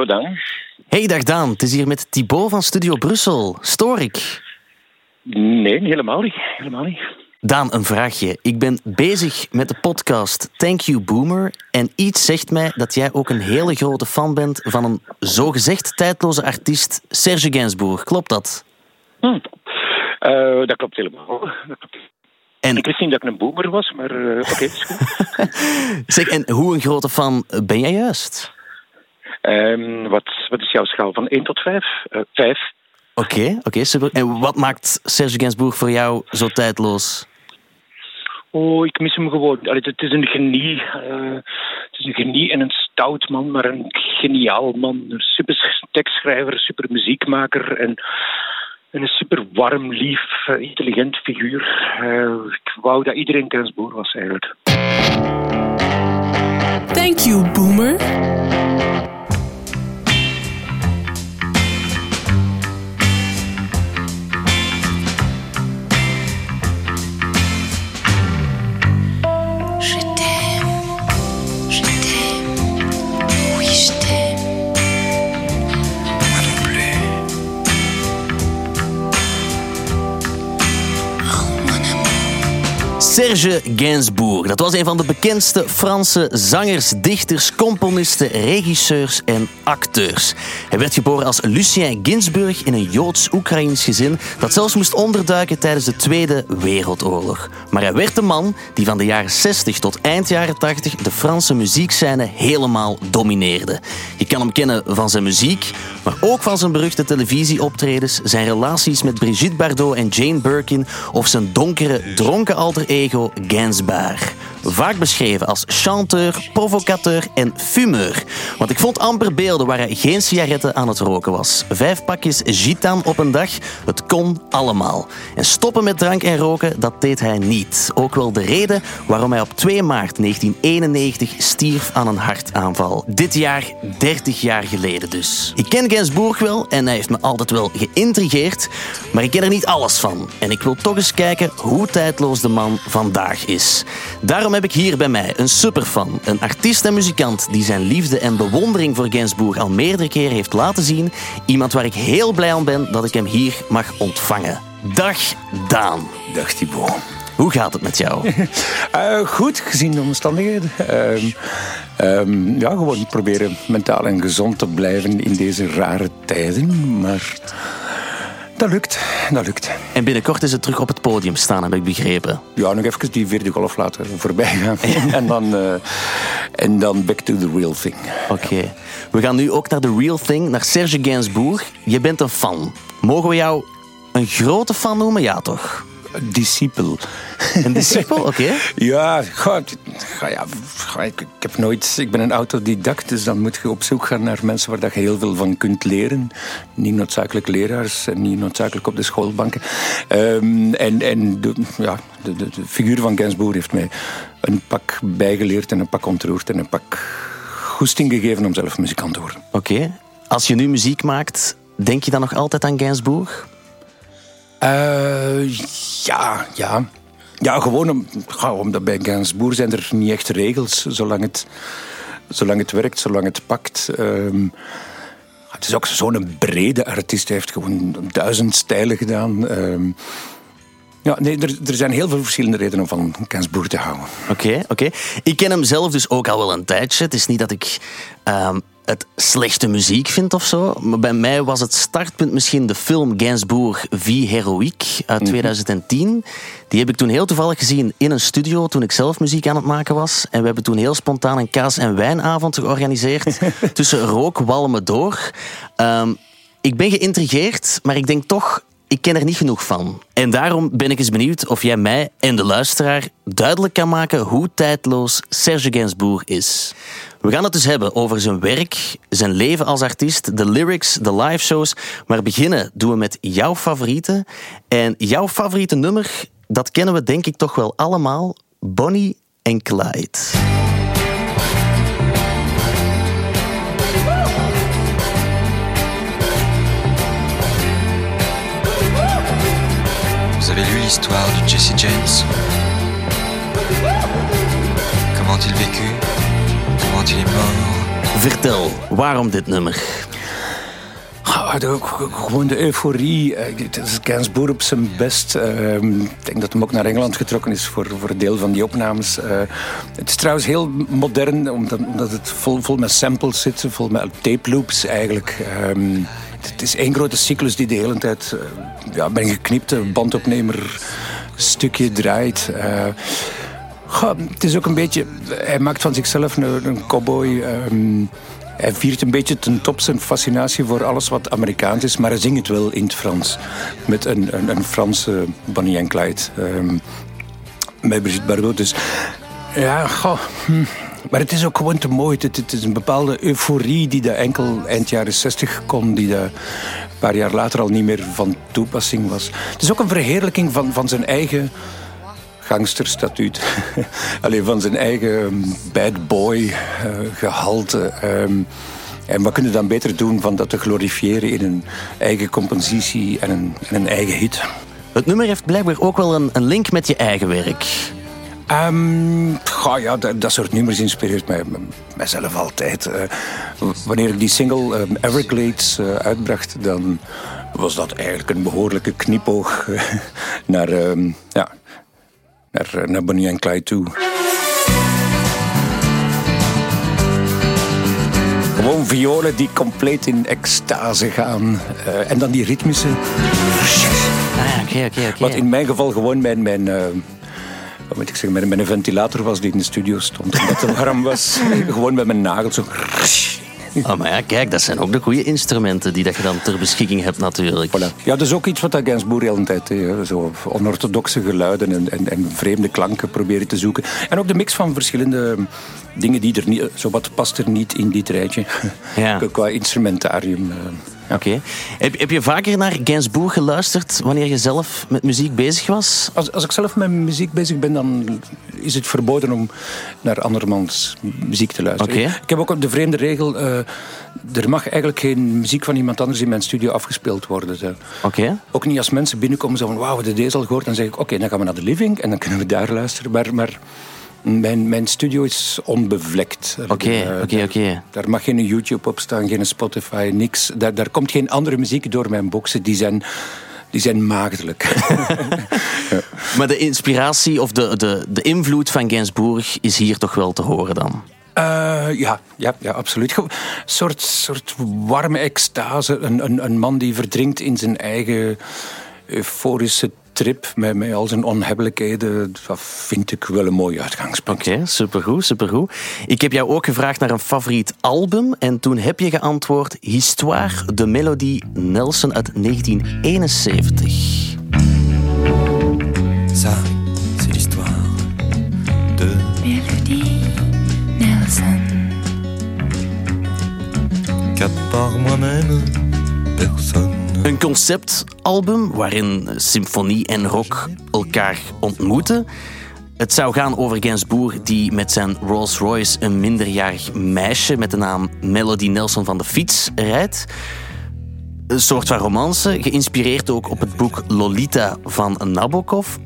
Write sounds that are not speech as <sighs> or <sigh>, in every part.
Hallo Daan. Hey, dag Daan. Het is hier met Thibaut van Studio Brussel. Stoor ik? Nee, helemaal niet. Helemaal niet. Daan, een vraagje. Ik ben bezig met de podcast Thank You Boomer. En iets zegt mij dat jij ook een hele grote fan bent van een zogezegd tijdloze artiest, Serge Gainsbourg. Klopt dat? Hm. Uh, dat klopt helemaal. Dat klopt. En, Ik wist niet dat ik een boomer was, maar uh, oké, okay, is goed. <laughs> zeg, en hoe een grote fan ben jij juist? Um, wat, wat is jouw schaal? Van 1 tot 5? Uh, 5. Oké, okay, oké, super. En wat maakt Serge Gainsbourg voor jou zo tijdloos? Oh, ik mis hem gewoon. Allee, het is een genie. Uh, het is een genie en een stout man, maar een geniaal man. Een super tekstschrijver, super muziekmaker en, en een super warm, lief, uh, intelligent figuur. Uh, ik wou dat iedereen Gainsbourg was eigenlijk. Thank you, Boomer. Serge Gainsbourg. Dat was een van de bekendste Franse zangers, dichters, componisten, regisseurs en acteurs. Hij werd geboren als Lucien Ginsburg in een Joods-Oekraïns gezin dat zelfs moest onderduiken tijdens de Tweede Wereldoorlog. Maar hij werd de man die van de jaren 60 tot eind jaren 80 de Franse muziekscène helemaal domineerde. Je kan hem kennen van zijn muziek, maar ook van zijn beruchte televisieoptredens, zijn relaties met Brigitte Bardot en Jane Birkin of zijn donkere, dronken alter ego Gainsbourg. Vaak beschreven als chanteur, provocateur en fumeur. Want ik vond amper beelden waar hij geen sigaretten aan het roken was. Vijf pakjes gitan op een dag, het kon allemaal. En stoppen met drank en roken, dat deed hij niet. Ook wel de reden waarom hij op 2 maart 1991 stierf aan een hartaanval. Dit jaar, 30 jaar geleden dus. Ik ken Gainsbourg wel en hij heeft me altijd wel geïntrigeerd, maar ik ken er niet alles van. En ik wil toch eens kijken hoe tijdloos de man vandaag is. Daarom heb ik hier bij mij een superfan, een artiest en muzikant die zijn liefde en bewondering voor Gainsbourg al meerdere keren heeft laten zien. Iemand waar ik heel blij om ben dat ik hem hier mag ontvangen. Dag Daan. Dag Thibaut. Hoe gaat het met jou? uh, <laughs> goed, gezien de omstandigheden. Uh, um, ja, gewoon proberen mentaal en gezond te blijven in deze rare tijden. Maar dat lukt, dat lukt. En binnenkort is het terug op het podium staan, heb ik begrepen. Ja, nog even die vierde golf laten voorbij gaan. <laughs> en, dan, uh, en dan back to the real thing. Oké. Okay. We gaan nu ook naar the real thing, naar Serge Gainsbourg. Je bent een fan. Mogen we jou een grote fan noemen? Ja, toch? Discipel. <laughs> Een discipel, oké. Okay. Ja, ga, ga, ja ga, ik, ik, heb nooit... Ik ben een autodidact, dus dan moet je op zoek gaan naar mensen waar je heel veel van kunt leren. Niet noodzakelijk leraars en niet noodzakelijk op de schoolbanken. Um, en en de, ja, de, de, de, figuur van Gainsbourg heeft mij een pak bijgeleerd en een pak ontroerd en een pak goesting gegeven om zelf muzikant te worden. Oké. Okay. Als je nu muziek maakt, denk je dan nog altijd aan Gainsbourg? Uh, ja, ja. Ja, gewoon om, omdat bij Gainsbourg zijn er niet echt regels, zolang het, zolang het werkt, zolang het pakt. Um, het is ook zo'n brede artiest. Hij heeft gewoon duizend stijlen gedaan. Um, ja, nee, er, er, zijn heel veel verschillende redenen om van Gainsbourg te houden. Oké, okay, oké. Okay. Ik ken hem zelf dus ook al wel een tijdje. Het is niet dat ik um, het slechte muziek vind of zo. Maar bij mij was het startpunt misschien de film Gainsbourg Vie Heroïque uit 2010. Die heb ik toen heel toevallig gezien in een studio toen ik zelf muziek aan het maken was. En we hebben toen heel spontaan een kaas- en wijnavond georganiseerd <laughs> tussen rookwalmen door. Um, ik ben geïntrigeerd, maar ik denk toch ik ken er niet genoeg van. En daarom ben ik eens benieuwd of jij mij en de luisteraar duidelijk kan maken hoe tijdloos Serge Gainsbourg is. We gaan het dus hebben over zijn werk, zijn leven als artiest, de lyrics, de live shows. Maar beginnen doen we met jouw favoriete. En jouw favoriete nummer, dat kennen we denk ik toch wel allemaal. Bonnie en Clyde. L'histoire de Jesse James Comment il vécut Comment il est mort Vertel, waarom dit nummer? Ah, gewoon de euforie. Eh, Het is Gainsbourg op zijn best. Ehm, ik denk dat hij ook naar Engeland getrokken is voor, voor een deel van die opnames. Eh, het is trouwens heel modern, omdat, omdat het vol, vol met samples zit, vol met tape loops eigenlijk. Ehm, het is één grote cyclus die de hele tijd uh, ja, met een geknipte bandopnemer stukje draait. Uh, goh, het is ook een beetje... Hij maakt van zichzelf een, cowboy... Um, hij viert een beetje ten top zijn fascinatie voor alles wat Amerikaans is, maar hij zingt het wel in het Frans. Met een, een, een Franse Bonnie en Clyde. Um, met Brigitte Bardot. Dus ja, goh, hm. Maar het is ook gewoon te mooi. Het, is een bepaalde euforie die de enkel eind jaren 60 kon, die de een paar jaar later al niet meer van toepassing was. Het is ook een verheerlijking van, van zijn eigen gangsterstatuut. <laughs> Alleen van zijn eigen bad boy uh, gehalte. Um, en wat kunnen we dan beter doen van dat te glorifiëren in een eigen compositie en een, en een eigen hit? Het nummer heeft blijkbaar ook wel een, een link met je eigen werk. Um, goh, ja, dat, dat, soort nummers inspireert mij, mijzelf altijd. Uh, wanneer ik die single um, Everglades uh, uitbracht, dan was dat eigenlijk een behoorlijke knipoog uh, <laughs> naar, um, ja, naar, naar Bonnie en Clyde toe. Gewoon violen die compleet in extase gaan. en dan die ritmische... Ah, oké, oké, oké. Wat in mijn geval gewoon mijn... mijn wat moet ik zeggen, met een ventilator was die in de studio stond. Omdat het warm was. <laughs> Gewoon met mijn nagels zo. Oh, maar ja, kijk, dat zijn ook de goede instrumenten die dat je dan ter beschikking hebt natuurlijk. Voilà. Ja, dat is ook iets wat Gainsbourg de hele tijd he, zo onorthodoxe geluiden en, en, en, vreemde klanken proberen te zoeken. En ook de mix van verschillende dingen die er niet... Zo wat past er niet in dit rijtje. Ja. <laughs> Qua instrumentarium. Oké. Okay. Heb, heb, je vaker naar Gainsbourg geluisterd wanneer je zelf met muziek bezig was? Als, als ik zelf met muziek bezig ben, dan is het verboden om naar andermans muziek te luisteren. Okay. Ik heb ook de vreemde regel, uh, er mag eigenlijk geen muziek van iemand anders in mijn studio afgespeeld worden. Oké. Okay. Ook niet als mensen binnenkomen zo van, wauw, we hebben deze al gehoord. Dan zeg ik, oké, dan gaan we naar de living en dan kunnen we daar luisteren. Maar... maar mijn, mijn studio is onbevlekt. Oké, oké, oké. Daar mag geen YouTube op staan, geen Spotify, niks. Daar, daar komt geen andere muziek door mijn boxen. Die zijn, die zijn maagdelijk. <laughs> ja. Maar de inspiratie of de, de, de invloed van Gainsbourg is hier toch wel te horen dan? Uh, ja, ja, ja, absoluut. Een soort, soort warme extase. Een, een, een man die verdrinkt in zijn eigen euforische trip met, met al zijn onhebbelijkheden, dat vind ik wel een mooi uitgangspunt. Oké, okay, supergoed, supergoed. Ik heb jou ook gevraagd naar een favoriet album en toen heb je geantwoord Histoire de Melodie Nelson uit 1971. Ça, c'est l'histoire de Melodie Nelson. Qu'à part moi-même, personne conceptalbum waarin symfonie en rock elkaar ontmoeten. Het zou gaan over Gainsbourg die met zijn Rolls Royce een minderjarig meisje met de naam Melody Nelson van de fiets rijdt. Een soort van romance, geïnspireerd ook op het boek Lolita van Nabokov.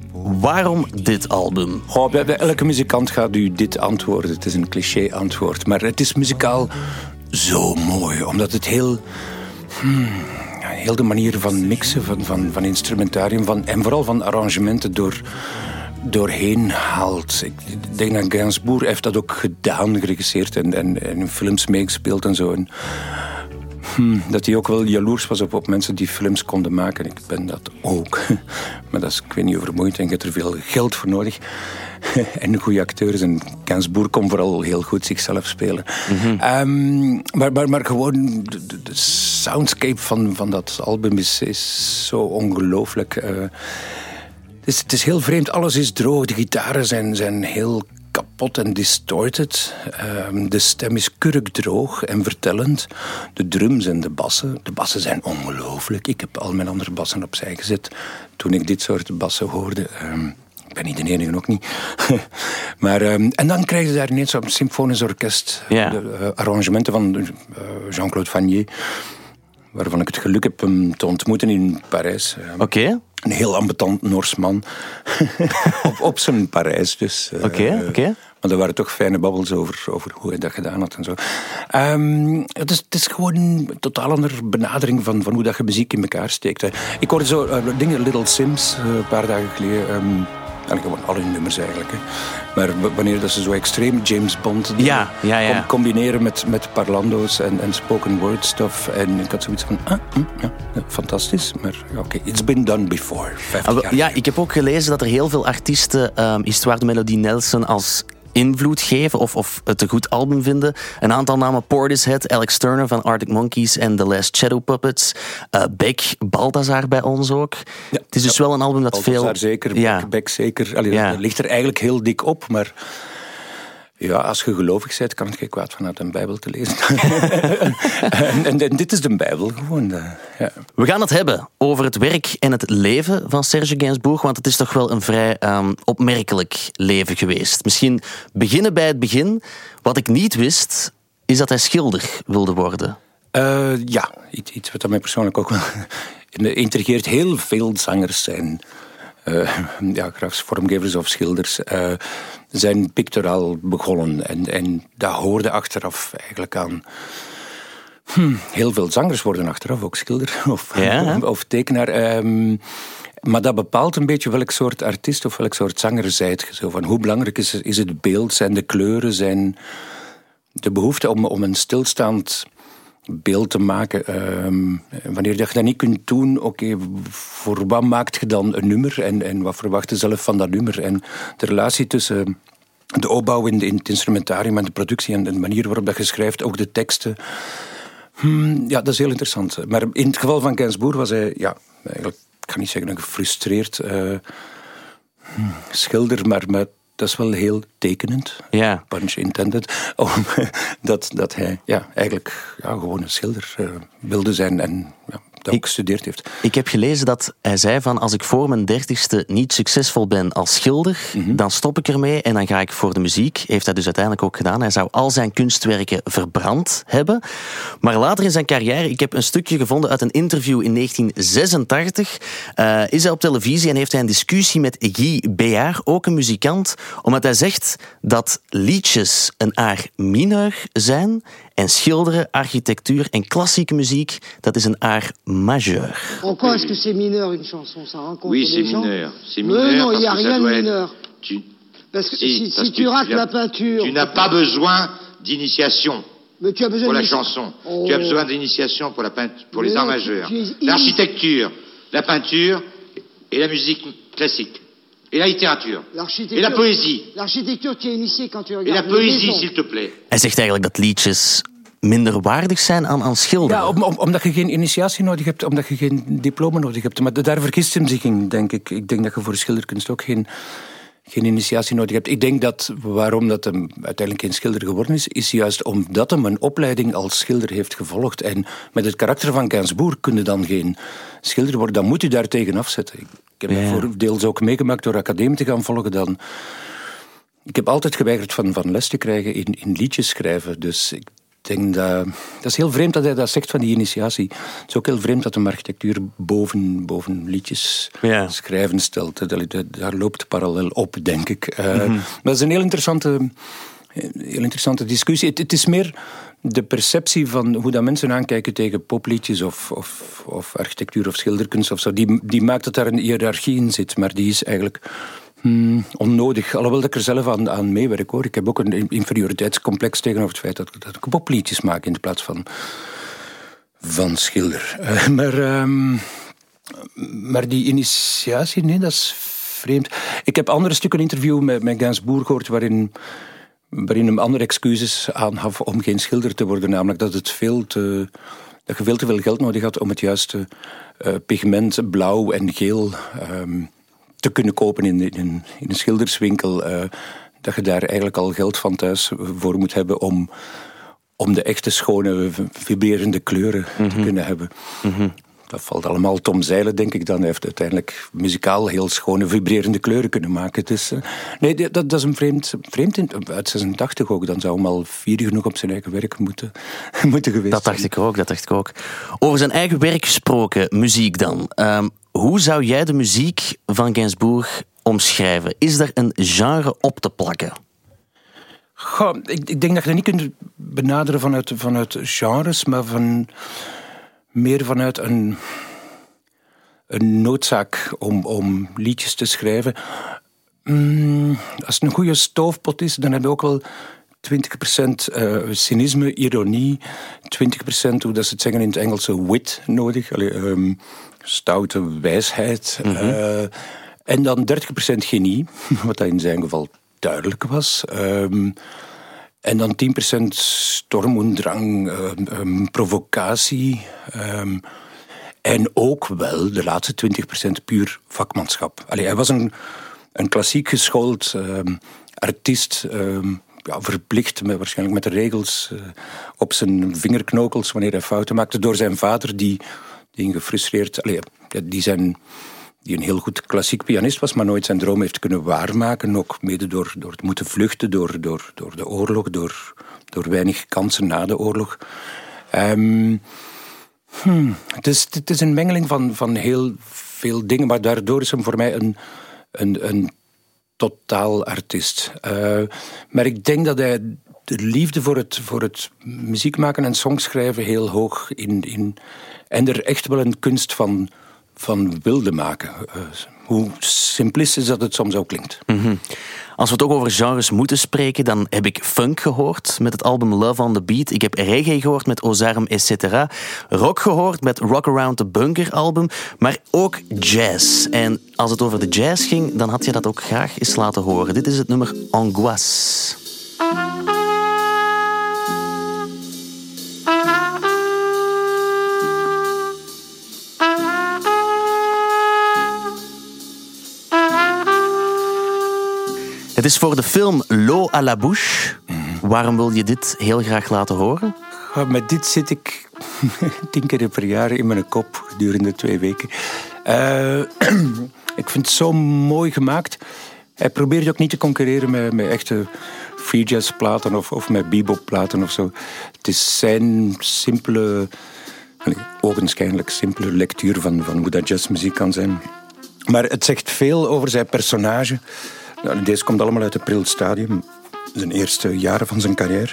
Waarom dit album? Oh, bij, bij elke muzikant gaat u dit antwoorden. Het is een cliché antwoord. Maar het is muzikaal zo mooi, omdat het heel... Hmm, heel de manier van mixen, van, van, van instrumentarium van, en vooral van arrangementen door, doorheen haalt. Ik denk dat Gainsbourg heeft dat ook gedaan, geregisseerd en, en, films meegespeeld en zo. Hmm, dat hij ook wel jaloers was op, op mensen die films konden maken. Ik ben dat ook. <laughs> Maar dat is, ik weet niet, overmoeid en je hebt er veel geld voor nodig. <laughs> en goede acteurs. En Gainsbourg kon vooral heel goed zichzelf spelen. Mm-hmm. Um, maar, maar, maar gewoon de, de, de, soundscape van, van dat album is, is zo ongelooflijk. Uh, het, is, het is heel vreemd. Alles is droog. De gitaren zijn, zijn heel kapot en distorted. Um, de stem is kurkdroog en vertellend. De drums en de bassen. De bassen zijn ongelooflijk. Ik heb al mijn andere bassen opzij gezet toen ik dit soort bassen hoorde. Um, ik ben niet de enige, ook niet. <laughs> maar, um, en dan krijg je daar ineens zo'n symfonisch orkest. Ja. De uh, arrangementen van uh, Jean-Claude Vanier. Waarvan ik het geluk heb hem te ontmoeten in Parijs. Oké. Okay. Een heel ambetant Noors man. <laughs> op, op zijn Parijs dus. Oké, okay, oké. Okay. Maar er waren toch fijne babbels over, over hoe hij dat gedaan had en zo. Ehm, het, is, het is gewoon een totaal andere benadering van, van hoe dat je muziek in elkaar steekt. hè. Ik hoorde zo eh, dingen, Little Sims, eh, een paar dagen geleden. ehm, en gewoon alle hun nummers eigenlijk. Hè. Maar wanneer dat ze zo extreem James Bond Ja, ja, ja. com- combineren met, met parlando's en, en spoken word stuff. En ik had zoiets van, ah, hm, ja, fantastisch. Maar ja, oké, it's been done before. 50 Ah, Ja, ik heb ook gelezen dat er heel veel artiesten ehm Histoire de Melodie Nelson als invloed geven of, of het een goed album vinden. Een aantal namen Portishead, Alex Turner van Arctic Monkeys en The Last Shadow Puppets. eh Beck, Balthazar bij ons ook. Ja, het is dus wel een album dat veel... Balthazar zeker, Ja. Beck, Beck zeker. Allee, Ja. Dat ligt er eigenlijk heel dik op, maar... Ja, als je gelovig bent, kan het geen kwaad vanuit een Bijbel te lezen. <laughs> en, en, en dit is de Bijbel gewoon. eh, ja. We gaan het hebben over het werk en het leven van Serge Gainsbourg, want het is toch wel een vrij ehm, opmerkelijk leven geweest. Misschien beginnen bij het begin. Wat ik niet wist, is dat hij schilder wilde worden. Eh, ja, iets, wat mij persoonlijk ook wel <laughs> intrigeert. Heel veel zangers zijn <laughs> ja, graag vormgevers of schilders, eh, zijn pictoraal begonnen. En, en dat hoorde achteraf eigenlijk aan. Hm, heel veel zangers worden achteraf ook schilder <laughs> of, Ja, of tekenaar. Ehm, maar dat bepaalt een beetje welk soort artiest of welk soort zanger zijt je. Zo van hoe belangrijk is, is het beeld, zijn de kleuren, zijn de behoefte om, om een stilstaand beeld te maken. Ehm, wanneer dat je dat niet kunt doen, oké, voor wat maakt je dan een nummer en, en wat verwacht je zelf van dat nummer? En de relatie tussen de opbouw in, het instrumentarium en de productie en de manier waarop dat je ook de teksten. Hmm, ja, dat is heel interessant. Maar in het geval van Gainsbourg was hij, ja, eigenlijk, ik kan niet zeggen gefrustreerd hmm, schilder, maar, maar dat is wel heel tekenend Ja. punch intended, <laughs> om, dat, dat hij ja, eigenlijk ja, gewoon een schilder eh, wilde zijn en ja, dat ook gestudeerd heeft. Ik heb gelezen dat hij zei van als ik voor mijn dertigste niet succesvol ben als schilder, dan stop ik ermee en dan ga ik voor de muziek. Heeft hij dus uiteindelijk ook gedaan. Hij zou al zijn kunstwerken verbrand hebben. Maar later in zijn carrière, ik heb een stukje gevonden uit een interview in 1986, eh, is hij op televisie en heeft hij een discussie met Guy Béard, ook een muzikant, omdat hij zegt dat liedjes een aar mineur zijn en schilderen, architectuur en klassieke muziek, dat is een aar majeur. En quoi est-ce que c'est mineur une chanson? Ça rencontre Oui, c'est gens? mineur. C'est Mais mineur non, il n'y a rien de être- mineur. Tu, Parce que Si, si, parce si que tu rates la peinture, tu n'as pas besoin d'initiation mais tu as besoin pour la de- chanson. Oh. Tu as besoin d'initiation pour, la peint- pour les arts majeurs. L'architecture, la peinture et la musique classique. Et la littérature. L'architecture. Et la poésie. L'architecture, tu es initié quand tu Et regardes la une poésie, maison. s'il te plaît. Hij zegt eigenlijk dat liedjes minder waardig zijn aan, aan schilderen. Ja, om, om- omdat je geen initiatie nodig hebt, omdat je geen diploma nodig hebt. Maar daar vergist hem zich in, denk ik. Ik denk dat je voor schilderkunst ook geen, geen initiatie nodig hebt. Ik denk dat waarom dat hem uiteindelijk geen schilder geworden is, is juist omdat hem een opleiding als schilder heeft gevolgd. En met het karakter van Gainsbourg kun je dan geen schilder worden. Dan moet u daar tegen afzetten. Ik heb Ja. voor deels ook meegemaakt door academie te gaan volgen. Dan, ik heb altijd geweigerd van, van les te krijgen in, in liedjes schrijven. Dus ik denk dat... Dat is heel vreemd dat hij dat zegt van die initiatie. Het is ook heel vreemd dat de architectuur boven, boven liedjes Ja. schrijven stelt. Daar loopt parallel op, denk ik. Mhm. Maar dat is een heel interessante, heel interessante discussie. Het, het is meer de perceptie van hoe dat mensen aankijken tegen popliedjes of, of, of architectuur of schilderkunst of zo. Die, die maakt dat daar een hiërarchie in zit, maar die is eigenlijk hmm, onnodig. Alhoewel ik er zelf aan, aan meewerk hoor. Ik heb ook een inferioriteitscomplex tegenover het feit dat, ik- popliedjes maak in de plaats van, van schilder. <laughs> Eh, maar, ehm, maar die initiatie, nee, dat is vreemd. Ik heb andere stukken interview met, met Gainsbourg gehoord waarin, waarin hem andere excuses aangaf om geen schilder te worden. Namelijk dat, het veel te, dat je veel te veel geld nodig had om het juiste eh, pigment blauw en geel ehm, te kunnen kopen in, in, een- in een schilderswinkel. eh, dat je daar eigenlijk al geld van thuis voor moet hebben om, om de echte schone, vibrerende kleuren te kunnen hebben. Dat valt allemaal Tom Zeilen, denk ik dan. Hij heeft uiteindelijk muzikaal heel schone, vibrerende kleuren kunnen maken. Dus, eh, nee, dat, dat is een vreemd, vreemd in, uit 86 ook. Dan zou hem al vier genoeg op zijn eigen werk moeten, <laughs> moeten geweest Dat dacht zijn. ik ook, dat dacht ik ook. Over zijn eigen werk gesproken, muziek dan. Ehm, hoe zou jij de muziek van Gainsbourg omschrijven? Is er een genre op te plakken? Goh, ik, ik denk dat je dat niet kunt benaderen vanuit, vanuit genres, maar van, meer vanuit een, een noodzaak om, om liedjes te schrijven. Mm, als het een goede stoofpot is, dan heb je ook wel 20% uh, cynisme, ironie, 20% hoe dat ze het zeggen in het Engelse wit nodig, Allee, ehm, stoute wijsheid. eh, en dan 30% genie, <laughs> wat dat in zijn geval duidelijk was. Ehm, en dan 10% stormoendrang, ehm, ehm, provocatie. ehm, en ook wel de laatste 20% puur vakmanschap. Allee, hij was een, een klassiek geschoold ehm, artiest. ehm, ja, verplicht met, waarschijnlijk met de regels eh, op zijn vingerknokels wanneer hij fouten maakte. Door zijn vader, die, die gefrustreerd... Allee, die, zijn, die een heel goed klassiek pianist was, maar nooit zijn droom heeft kunnen waarmaken. Ook mede door, door het moeten vluchten, door, door, door de oorlog, door, door weinig kansen na de oorlog. Ehm, Hmm, het, is, het is een mengeling van, van heel veel dingen, maar daardoor is hem voor mij een, een, een totaal artiest. Eh, maar ik denk dat hij de liefde voor het, voor het muziek maken en songschrijven heel hoog in, in. En er echt wel een kunst van, van wilde maken. Eh, hoe simplistisch dat het soms ook klinkt. Als we het ook over genres moeten spreken, dan heb ik funk gehoord met het album Love on the Beat. Ik heb reggae gehoord met Ozarm etc. Rock gehoord met Rock Around the Bunker album. Maar ook jazz. En als het over de jazz ging, dan had je dat ook graag eens laten horen. Dit is het nummer Angoisse. Het is voor de film L'eau à la bouche. Waarom wil je dit heel graag laten horen? Met dit zit ik <laughs> tien keer per jaar in mijn kop gedurende twee weken. Eh, <clears throat> ik vind het zo mooi gemaakt. Hij probeert ook niet te concurreren met, met echte free jazz platen of, of met bebop platen of zo. Het is zijn simpele, allee, ogenschijnlijk simpele lectuur van, van hoe dat jazzmuziek kan zijn. Maar het zegt veel over zijn personage. Nou, deze komt allemaal uit het pril stadium, zijn eerste jaren van zijn carrière.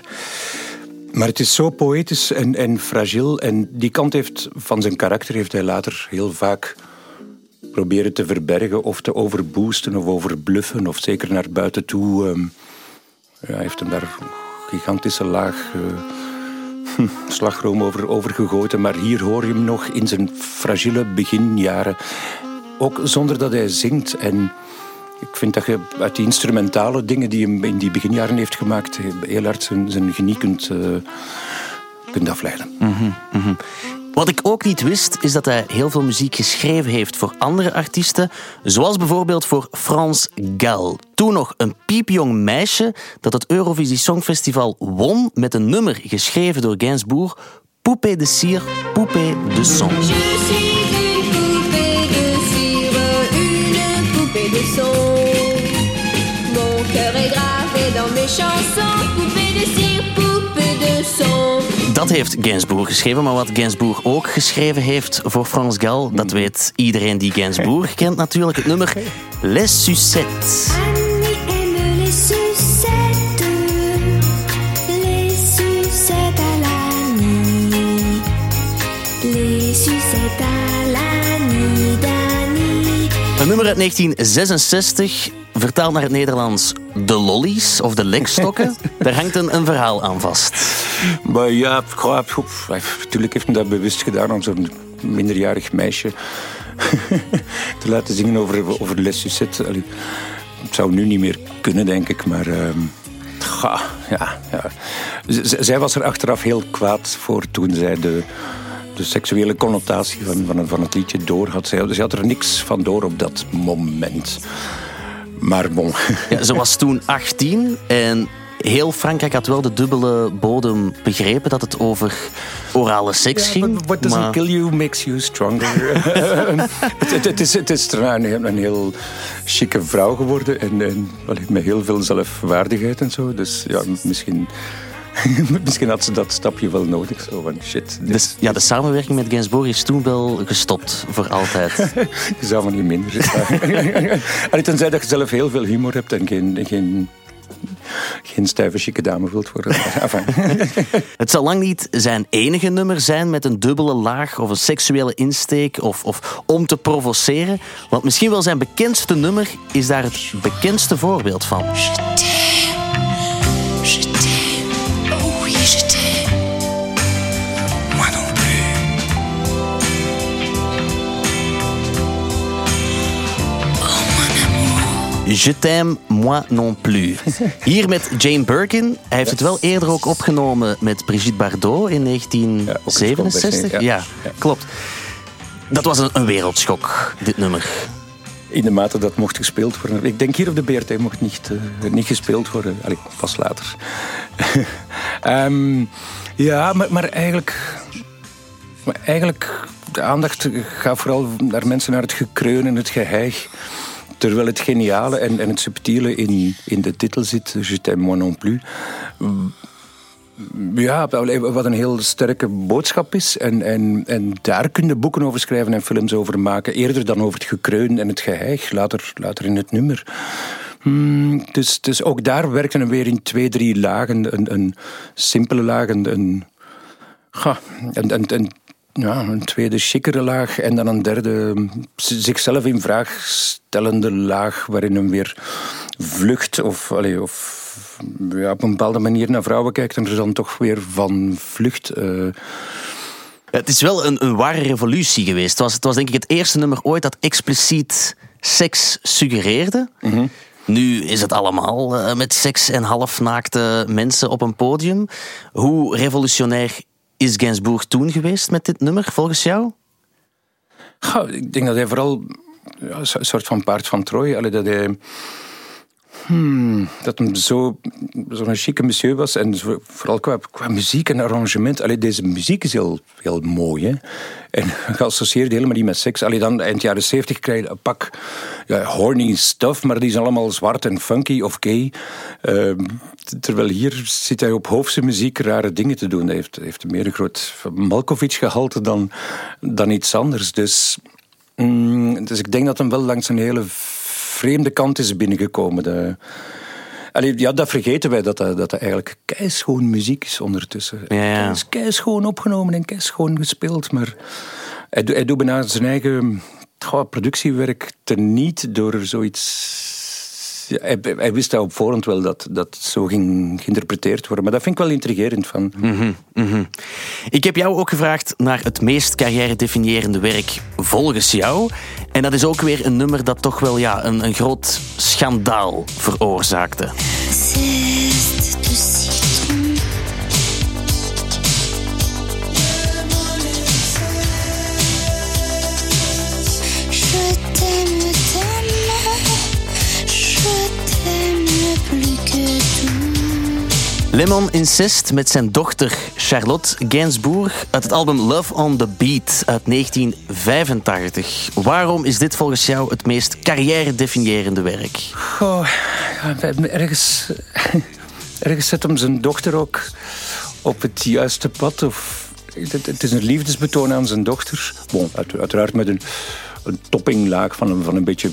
Maar het is zo poëtisch en, en fragiel. En die kant heeft, van zijn karakter heeft hij later heel vaak proberen te verbergen of te overboosten of overbluffen. Of zeker naar buiten toe. ehm, ja, heeft hem daar een gigantische laag eh, <laughs> slagroom over, over gegoten. Maar hier hoor je hem nog in zijn fragiele beginjaren. Ook zonder dat hij zingt. En ik vind dat je uit die instrumentale dingen die hij in die beginjaren heeft gemaakt, heel hard zijn, zijn genie kunt, eh, kunt afleiden. Wat ik ook niet wist, is dat hij heel veel muziek geschreven heeft voor andere artiesten, zoals bijvoorbeeld voor Frans Gal. Toen nog een piepjong meisje dat het Eurovisie Songfestival won met een nummer geschreven door Gainsbourg, Poupée de cire, Poupée de son. Dat heeft Gainsbourg geschreven, maar wat Gainsbourg ook geschreven heeft voor Frans Gal, dat weet iedereen die Gainsbourg <laughs> kent natuurlijk. Het nummer Les Sucettes. Annie aime les sucettes, les sucettes à la nuit, les sucettes à la nuit d'Annie. Een nummer uit 1966, vertaald naar het Nederlands De Lollies of de Lekstokken. <laughs> Daar hangt een, een verhaal aan vast. Maar ja, natuurlijk heeft hij dat bewust gedaan om zo'n minderjarig meisje <laughs> te laten zingen over, over Les Sucettes. Allee, Het zou nu niet meer kunnen, denk ik, maar... ehm, ga, ja, ja. Z- zij was er achteraf heel kwaad voor toen zij de, de seksuele connotatie van, van, van het liedje door had. Zij, zij had er niks van door op dat moment. Maar bon. Ja, ze was toen 18 en heel Frankrijk had wel de dubbele bodem begrepen dat het over orale seks ging. What doesn't maar- kill you makes you stronger. <laughs> het, het, het is, het is een, een heel chique vrouw geworden. En, en met heel veel zelfwaardigheid en zo. Dus ja, misschien, <laughs> misschien had ze dat stapje wel nodig. Zo van shit. dit- Dus, ja, de samenwerking met Gainsbourg is toen wel gestopt voor altijd. <laughs> Je zou van niet minder zijn. <laughs> Tenzij dat je zelf heel veel humor hebt en geen, geen, geen stijve chique dame wilt worden. Het zal lang niet zijn enige nummer zijn met een dubbele laag of een seksuele insteek of, of om te provoceren. Want misschien wel zijn bekendste nummer is daar het bekendste voorbeeld van. Je t'aime, moi non plus. <laughs> Hier met Jane Birkin. Hij heeft het wel eerder ook opgenomen met Brigitte Bardot in Ja, ook een 1967. schok, Ja, ja. Ja. klopt. Dat was een, een wereldschok, dit nummer. In de mate dat mocht gespeeld worden. Ik denk hier op de BRT mocht niet, eh, niet gespeeld worden. Allee, pas later. <laughs> Ehm, ja, maar, maar eigenlijk... Maar eigenlijk, de aandacht gaat vooral naar mensen, naar het gekreun en het geheig. Terwijl het geniale en, en het subtiele in, in de titel zit, Je t'aime moi non plus. Ja, wel, wat een heel sterke boodschap is. En, en, en daar kun je boeken over schrijven en films over maken. Eerder dan over het gekreun en het geheig, later, later in het nummer. Hmm, dus, dus ook daar werkte hem weer in twee, drie lagen. Een, een simpele laag, een, een, een, een, ja, een tweede chicere laag. En dan een derde z- zichzelf in vraag stellende laag. Waarin hem weer vlucht of, allee, of ja, op een bepaalde manier naar vrouwen kijkt. En er dan toch weer van vlucht. eh, Het is wel een, een ware revolutie geweest. Het was, het was denk ik het eerste nummer ooit dat expliciet seks suggereerde. Nu is het allemaal eh, met seks en halfnaakte mensen op een podium. Hoe revolutionair is Gainsbourg toen geweest met dit nummer, volgens jou? Ja, ik denk dat hij vooral een soort van paard van Troje. Dat hij. Hmm, dat hem zo- zo'n chique monsieur was. En zo- vooral qua, qua muziek en arrangement. Allee, deze muziek is heel, heel mooi. Hè? En <laughs> geassocieerd helemaal niet met seks. Allee, dan eind jaren zeventig krijg je een pak ja, horny stuff. Maar die is allemaal zwart en funky of gay. Ehm, terwijl hier zit hij op hoofdse muziek rare dingen te doen. Hij heeft, heeft meer een groot Malkovich-gehalte dan, dan iets anders. Dus... Mm, dus ik denk dat hem wel langs een hele vreemde kant is binnengekomen. De, Allee, ja, dat vergeten wij, dat dat, dat dat eigenlijk keischoon muziek is ondertussen. Ja, ja. Het is keischoon opgenomen en keischoon gespeeld, maar hij, doet- hij doet bijna zijn eigen goh, productiewerk teniet door zoiets... Ja, hij, hij wist dat op voorhand wel dat dat het zo ging geïnterpreteerd worden. Maar dat vind ik wel intrigerend van... Mhm. Ik heb jou ook gevraagd naar het meest carrière-definiërende werk volgens jou. En dat is ook weer een nummer dat toch wel ja, een, een groot schandaal veroorzaakte. Lemon Incest met zijn dochter Charlotte Gainsbourg uit het album Love on the Beat uit 1985. Waarom is dit volgens jou het meest carrière-definiërende werk? Goh, ergens, <laughs> ergens zet hem zijn dochter ook op het juiste pad. Of, het, is een liefdesbetoon aan zijn dochter. Bon, uit- uiteraard met een, een toppinglaag van een, van een beetje...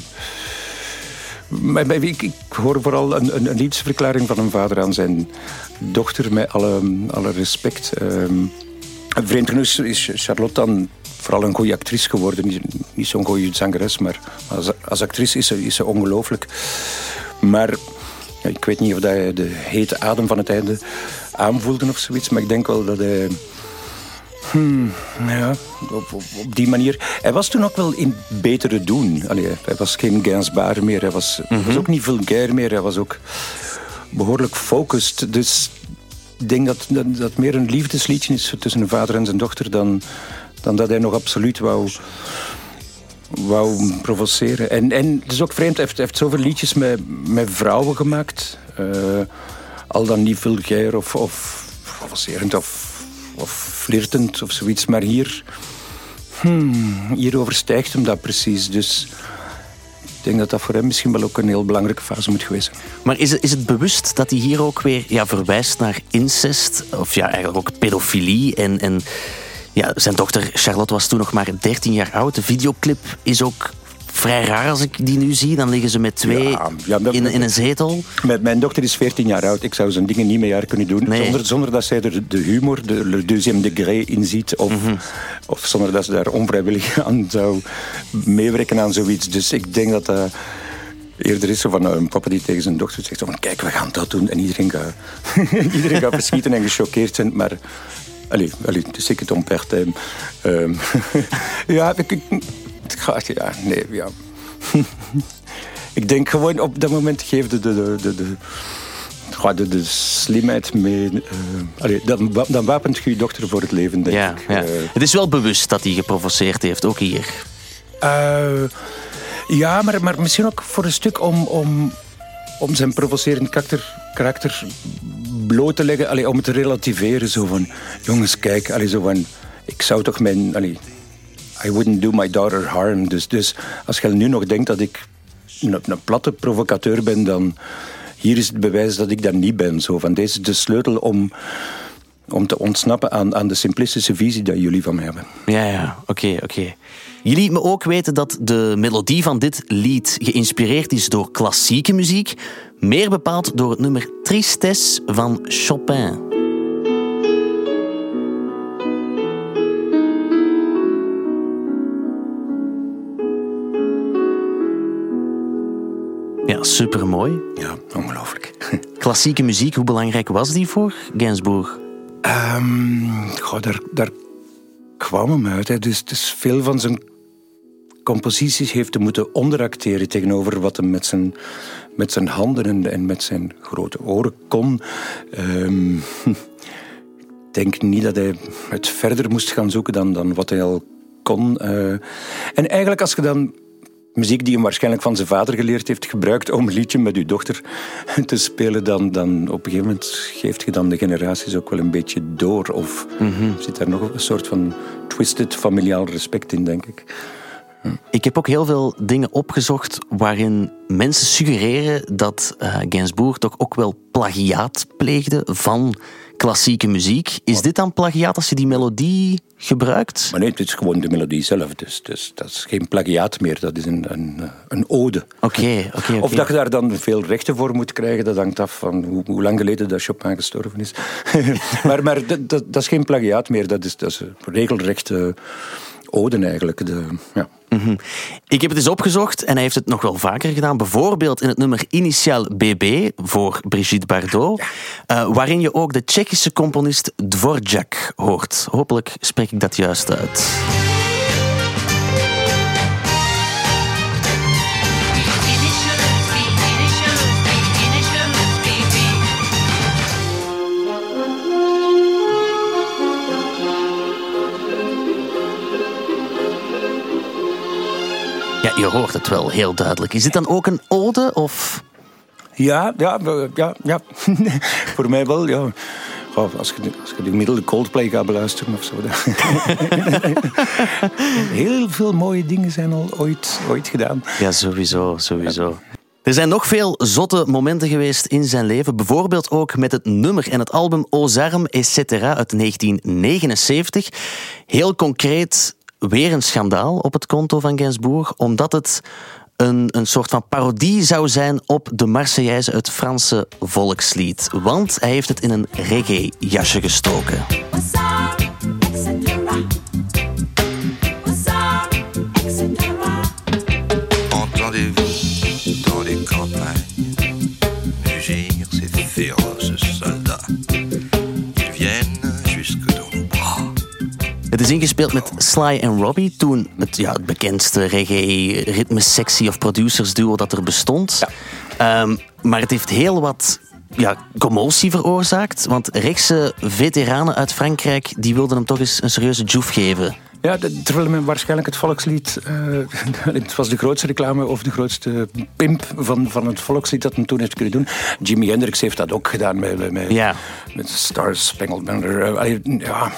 Ik, hoor vooral een, een liefdesverklaring van een vader aan zijn dochter met alle, alle respect. Ehm, vreemd genoeg is- Charlotte dan vooral een goede actrice geworden. Niet, niet zo'n goede zangeres, maar als, als actrice is ze, is ze ongelooflijk. Maar ja, ik weet niet of hij de hete adem van het einde aanvoelde of zoiets. Maar ik denk wel dat hij... Hmm, ja, op, op, op die manier. Hij was toen ook wel in betere doen. Allee, hij was geen Gainsbaar meer. Hij was, was ook niet vulgair meer. Hij was ook behoorlijk focused. Dus ik denk dat dat, meer een liefdesliedje is tussen een vader en zijn dochter... dan, dan dat hij nog absoluut wou, wou provoceren. En, en het is ook vreemd, hij heeft, heeft zoveel liedjes met, met vrouwen gemaakt. Eh, al dan niet vulgair of, of provocerend of, of flirtend of zoiets. Maar hier, hmm, hier overstijgt hem dat precies. Dus denk dat dat voor hem misschien wel ook een heel belangrijke fase moet geweest zijn. Maar is het, is het bewust dat hij hier ook weer ja, verwijst naar incest? Of ja, eigenlijk ook pedofilie. En, en ja, zijn dochter Charlotte was toen nog maar 13 jaar oud. De videoclip is ook vrij raar als ik die nu zie. Dan liggen ze met twee Ja, ja, dat- in, in een zetel. Mijn, mijn dochter is 14 jaar oud. Ik zou zijn dingen niet met haar kunnen doen. Nee. Zonder, zonder dat zij er de humor, de le deuxième degré in ziet. Of, Mhm. of zonder dat ze daar onvrijwillig <laughs> aan zou meewerken aan zoiets. Dus ik denk dat dat eerder is zo van een papa die tegen zijn dochter zegt: van, Kijk, we gaan dat doen. En iedereen gaat, <laughs> iedereen gaat verschieten en gechoqueerd zijn. Maar. Allee, het is zeker Tom Pertijn. Ehm <laughs> ja, ik, <laughs> ja, nee, ja. <laughs> ik denk gewoon op dat moment geeft de, de, de, de, de, de, slimheid mee. eh, allee, dan, dan wapent je je dochter voor het leven, denk Ja, ik. ja. Eh, Het is wel bewust dat hij geprovoceerd heeft, ook hier. eh, ja, maar, maar misschien ook voor een stuk om, om, om zijn provocerend karakter, karakter bloot te leggen. Allee, om het te relativeren. Zo van, jongens, kijk. Allee, zo van, ik zou toch mijn... Allee, I wouldn't do my daughter harm. Dus, dus als je nu nog denkt dat ik een, een platte provocateur ben, dan... Hier is het bewijs dat ik dat niet ben. Zo van, deze is de sleutel om, om te ontsnappen aan, aan de simplistische visie dat jullie van mij hebben. Ja, ja, oké, oké. Je liet me ook weten dat de melodie van dit lied geïnspireerd is door klassieke muziek, meer bepaald door het nummer Tristesse van Chopin. Ja, supermooi. Ja, ongelooflijk. <laughs> Klassieke muziek, hoe belangrijk was die voor Gainsbourg? Ehm, goh, daar, daar kwam hem uit. Hè. Dus, dus veel van zijn composities heeft hij moeten onderacteren tegenover wat hem met zijn, met zijn handen en, en met zijn grote oren kon. Ehm, <laughs> ik denk niet dat hij het verder moest gaan zoeken dan, dan wat hij al kon. eh. en eigenlijk als je dan muziek die hem waarschijnlijk van zijn vader geleerd heeft, gebruikt om een liedje met uw dochter te spelen, dan, dan op een gegeven moment geeft je dan de generaties ook wel een beetje door. Of zit daar nog een soort van twisted familiaal respect in, denk ik. Ik heb ook heel veel dingen opgezocht waarin mensen suggereren dat eh Gainsbourg toch ook wel plagiaat pleegde van klassieke muziek. Is dit dan plagiaat als je die melodie gebruikt? Maar nee, het is gewoon de melodie zelf. Dus, dus dat is geen plagiaat meer, dat is een, een, een ode. Oké, oké. <laughs> Of dat je daar dan veel rechten voor moet krijgen, dat hangt af van hoe, hoe lang geleden dat Chopin gestorven is. <laughs> maar maar dat, dat, dat is geen plagiaat meer, dat is, dat is een regelrechte ode eigenlijk. De, ja. Mhm. Ik heb het eens opgezocht en hij heeft het nog wel vaker gedaan. Bijvoorbeeld in het nummer Initiaal BB voor Brigitte Bardot. eh, waarin je ook de Tsjechische componist Dvorak hoort. Hopelijk spreek ik dat juist uit. Je hoort het wel heel duidelijk. Is dit dan ook een ode of... Ja, ja, ja, ja. <laughs> voor mij wel, ja. Als, je, de- als je de gemiddelde Coldplay gaat beluisteren of zo. <laughs> Heel veel mooie dingen zijn al ooit, ooit gedaan. Ja, sowieso, sowieso. Er zijn nog veel zotte momenten geweest in zijn leven. Bijvoorbeeld ook met het nummer en het album Aux Armes, etc. uit 1979. Heel concreet weer een schandaal op het konto van Gainsbourg, omdat het een, een soort van parodie zou zijn op de Marseillaise, het Franse volkslied. Want hij heeft het in een reggae-jasje gestoken. Het is ingespeeld met Sly en Robbie, toen het, ja, het bekendste reggae ritme-sectie of producers duo dat er bestond. Ehm, maar het heeft heel wat ja, commotie veroorzaakt, want rechtse veteranen uit Frankrijk die wilden hem toch eens een serieuze joef geven. Ja, terwijl men waarschijnlijk het volkslied... eh, <laughs> het was de grootste reclame of de grootste pimp van, van het volkslied dat men toen heeft kunnen doen. Jimi Hendrix heeft dat ook gedaan met, met, Ja. met Star Spangled Banner. Eh, ja,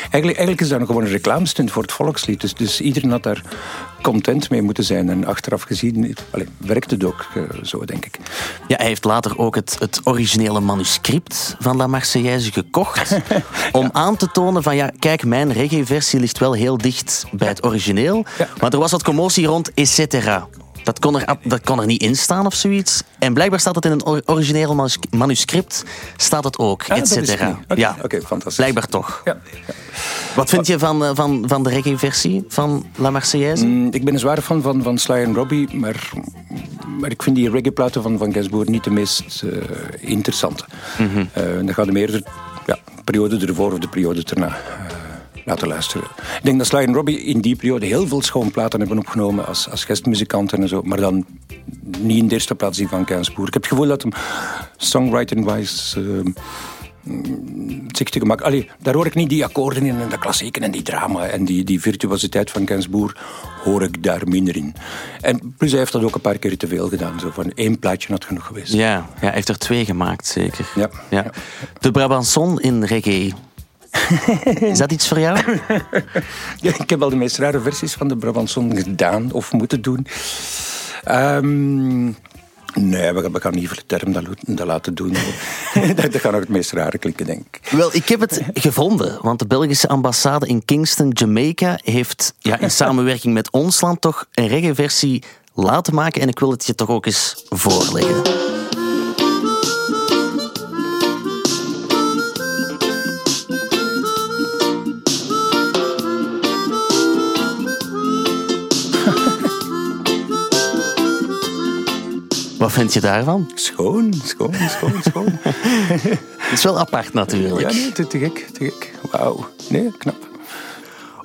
eigenlijk, eigenlijk is dat nog gewoon een reclamestunt voor het volkslied. Dus, dus iedereen had daar content mee moeten zijn. En achteraf gezien allee, werkt het ook eh, zo, denk ik. Ja, hij heeft later ook het, het originele manuscript van La Marseillaise gekocht. <laughs> om aan te tonen van, ja, kijk, mijn reggae-versie ligt wel heel dicht bij het origineel. Maar er was wat commotie rond et cetera. Dat kon, er, dat kon er niet in staan of zoiets. En blijkbaar staat het in een or- origineel manus- manuscript. Staat het ook, Ah, et cetera. Ja, oké, fantastisch. blijkbaar toch. Ja. Wat vind je van, eh, van, van de reggae-versie van La Marseillaise? Mm, Ik ben een zware fan van, van Sly en Robbie, maar, maar ik vind die reggae-platen van, van Gainsbourg niet de meest eh, interessante. Mhm. Eh, dan gaat de meer de ja, periode ervoor of de periode erna laten luisteren. Ik denk dat Sly en Robbie in die periode heel veel schoonplaten hebben opgenomen als, als gastmuzikanten en zo, maar dan niet in de eerste plaats die van Gainsbourg. Ik heb het gevoel dat hem songwriting-wise... eh, zich te gemak. Allee, daar hoor ik niet die akkoorden in en de klassieken en die drama en die, die virtuositeit van Gainsbourg hoor ik daar minder in. En plus hij heeft dat ook een paar keer te veel gedaan. Zo van één plaatje had genoeg geweest. Ja, ja, hij heeft er twee gemaakt, zeker. Ja. Ja. De Brabançon in reggae. <laughs> Is dat iets voor jou? <laughs> Ja, ik heb al de meest rare versies van de Brabançon gedaan of moeten doen. Ehm, nee, we, we gaan niet voor de term dat, laten doen. <laughs> dat, dat gaat nog het meest rare klinken, denk ik. Wel, ik heb het gevonden, want de Belgische ambassade in Kingston, Jamaica, heeft ja, in samenwerking met ons land toch een reggae-versie laten maken en ik wil het je toch ook eens voorleggen. Wat vind je daarvan? Schoon, schoon, schoon, schoon. <laughs> Het is wel apart natuurlijk. ja, nee, te, te gek, te gek. Wauw. Nee, knap.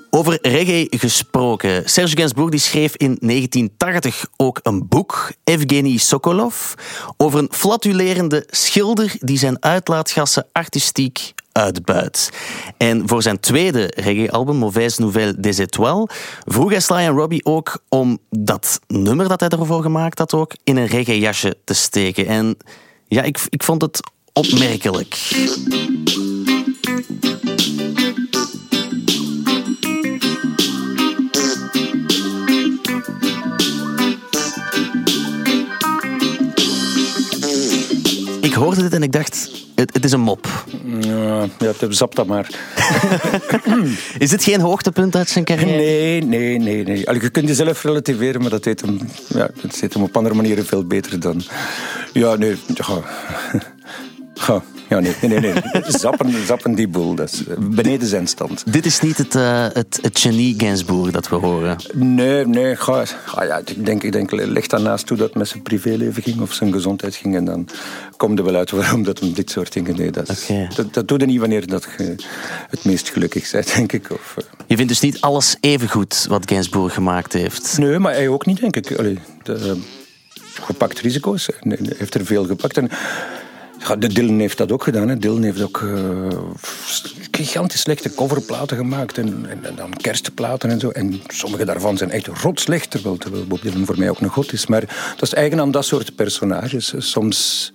Over reggae gesproken. Serge Gainsbourg die schreef in 1980 ook een boek, Evgeny Sokolov, over een flatulerende schilder die zijn uitlaatgassen artistiek uitbuit. En voor zijn tweede reggae-album, Mauvaise Nouvelle des Étoiles, vroeg hij Sly en Robbie ook om dat nummer dat hij ervoor gemaakt had ook in een reggae-jasje te steken. En ja, ik, ik vond het opmerkelijk. Ik hoorde dit en ik dacht, het, het is een mop. Ja, zap dat maar. <laughs> Is dit geen hoogtepunt uit zijn carrière? Nee, nee, nee. nee. Allee, je kunt jezelf relativeren, maar dat deed hem, ja, dat deed hem op andere manieren veel beter dan. Ja, nee. Ja, ja, ja nee, nee, nee. <laughs> Zappen, zappen die boel, eh, beneden zijn stand. Dit is niet het, eh, het, het genie Gainsbourg dat we horen. Nee, nee. Ga, ga, ja, ik denk, ik denk, leg daarnaast toe dat het met zijn privéleven ging of zijn gezondheid ging. En dan komt er wel uit waarom dat hem dit soort dingen deed. Dat, is- dat, dat doe je niet wanneer dat je het meest gelukkig bent, <laughs> denk ik. Of, eh, Je vindt dus niet alles even goed wat Gainsbourg gemaakt heeft. Nee, maar hij ook niet, denk ik. Allee, de, gepakt risico's. Hij heeft er veel gepakt. En, de Dylan heeft dat ook gedaan. Hè. Dylan heeft ook eh, gigantisch slechte coverplaten gemaakt. En, en, en dan kerstplaten en zo. En sommige daarvan zijn echt rot slecht. Terwijl, Bob Dylan voor mij ook een god is. Maar dat is eigen aan dat soort personages. Soms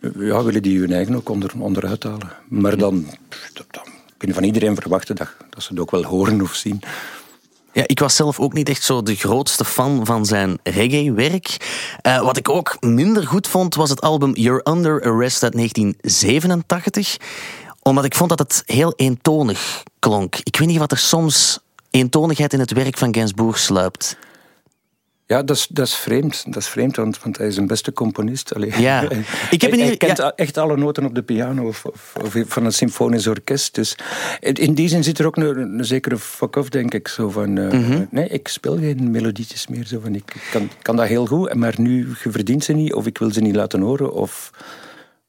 eh, ja, willen die hun eigen ook onder, onderuit halen. Maar dan, dan, dan kun je van iedereen verwachten dat, dat ze het ook wel horen of zien. Ja, ik was zelf ook niet echt zo de grootste fan van zijn reggae-werk. Eh, wat ik ook minder goed vond, was het album You're Under Arrest uit 1987. Omdat ik vond dat het heel eentonig klonk. Ik weet niet wat er soms eentonigheid in het werk van Gainsbourg sluipt. Ja, dat is, dat is vreemd. Dat is vreemd, want, want hij is een beste componist. Allee, Ja. <laughs> Ik heb hij- in hij kent ja. echt alle noten op de piano of, of, of van een symfonisch orkest. Dus in in die zin zit er ook een, een zekere fuck-off, denk ik. Zo van, eh, Mhm. nee, ik speel geen melodietjes meer. Zo van, ik kan, kan dat heel goed, maar nu je verdient ze niet, of ik wil ze niet laten horen, of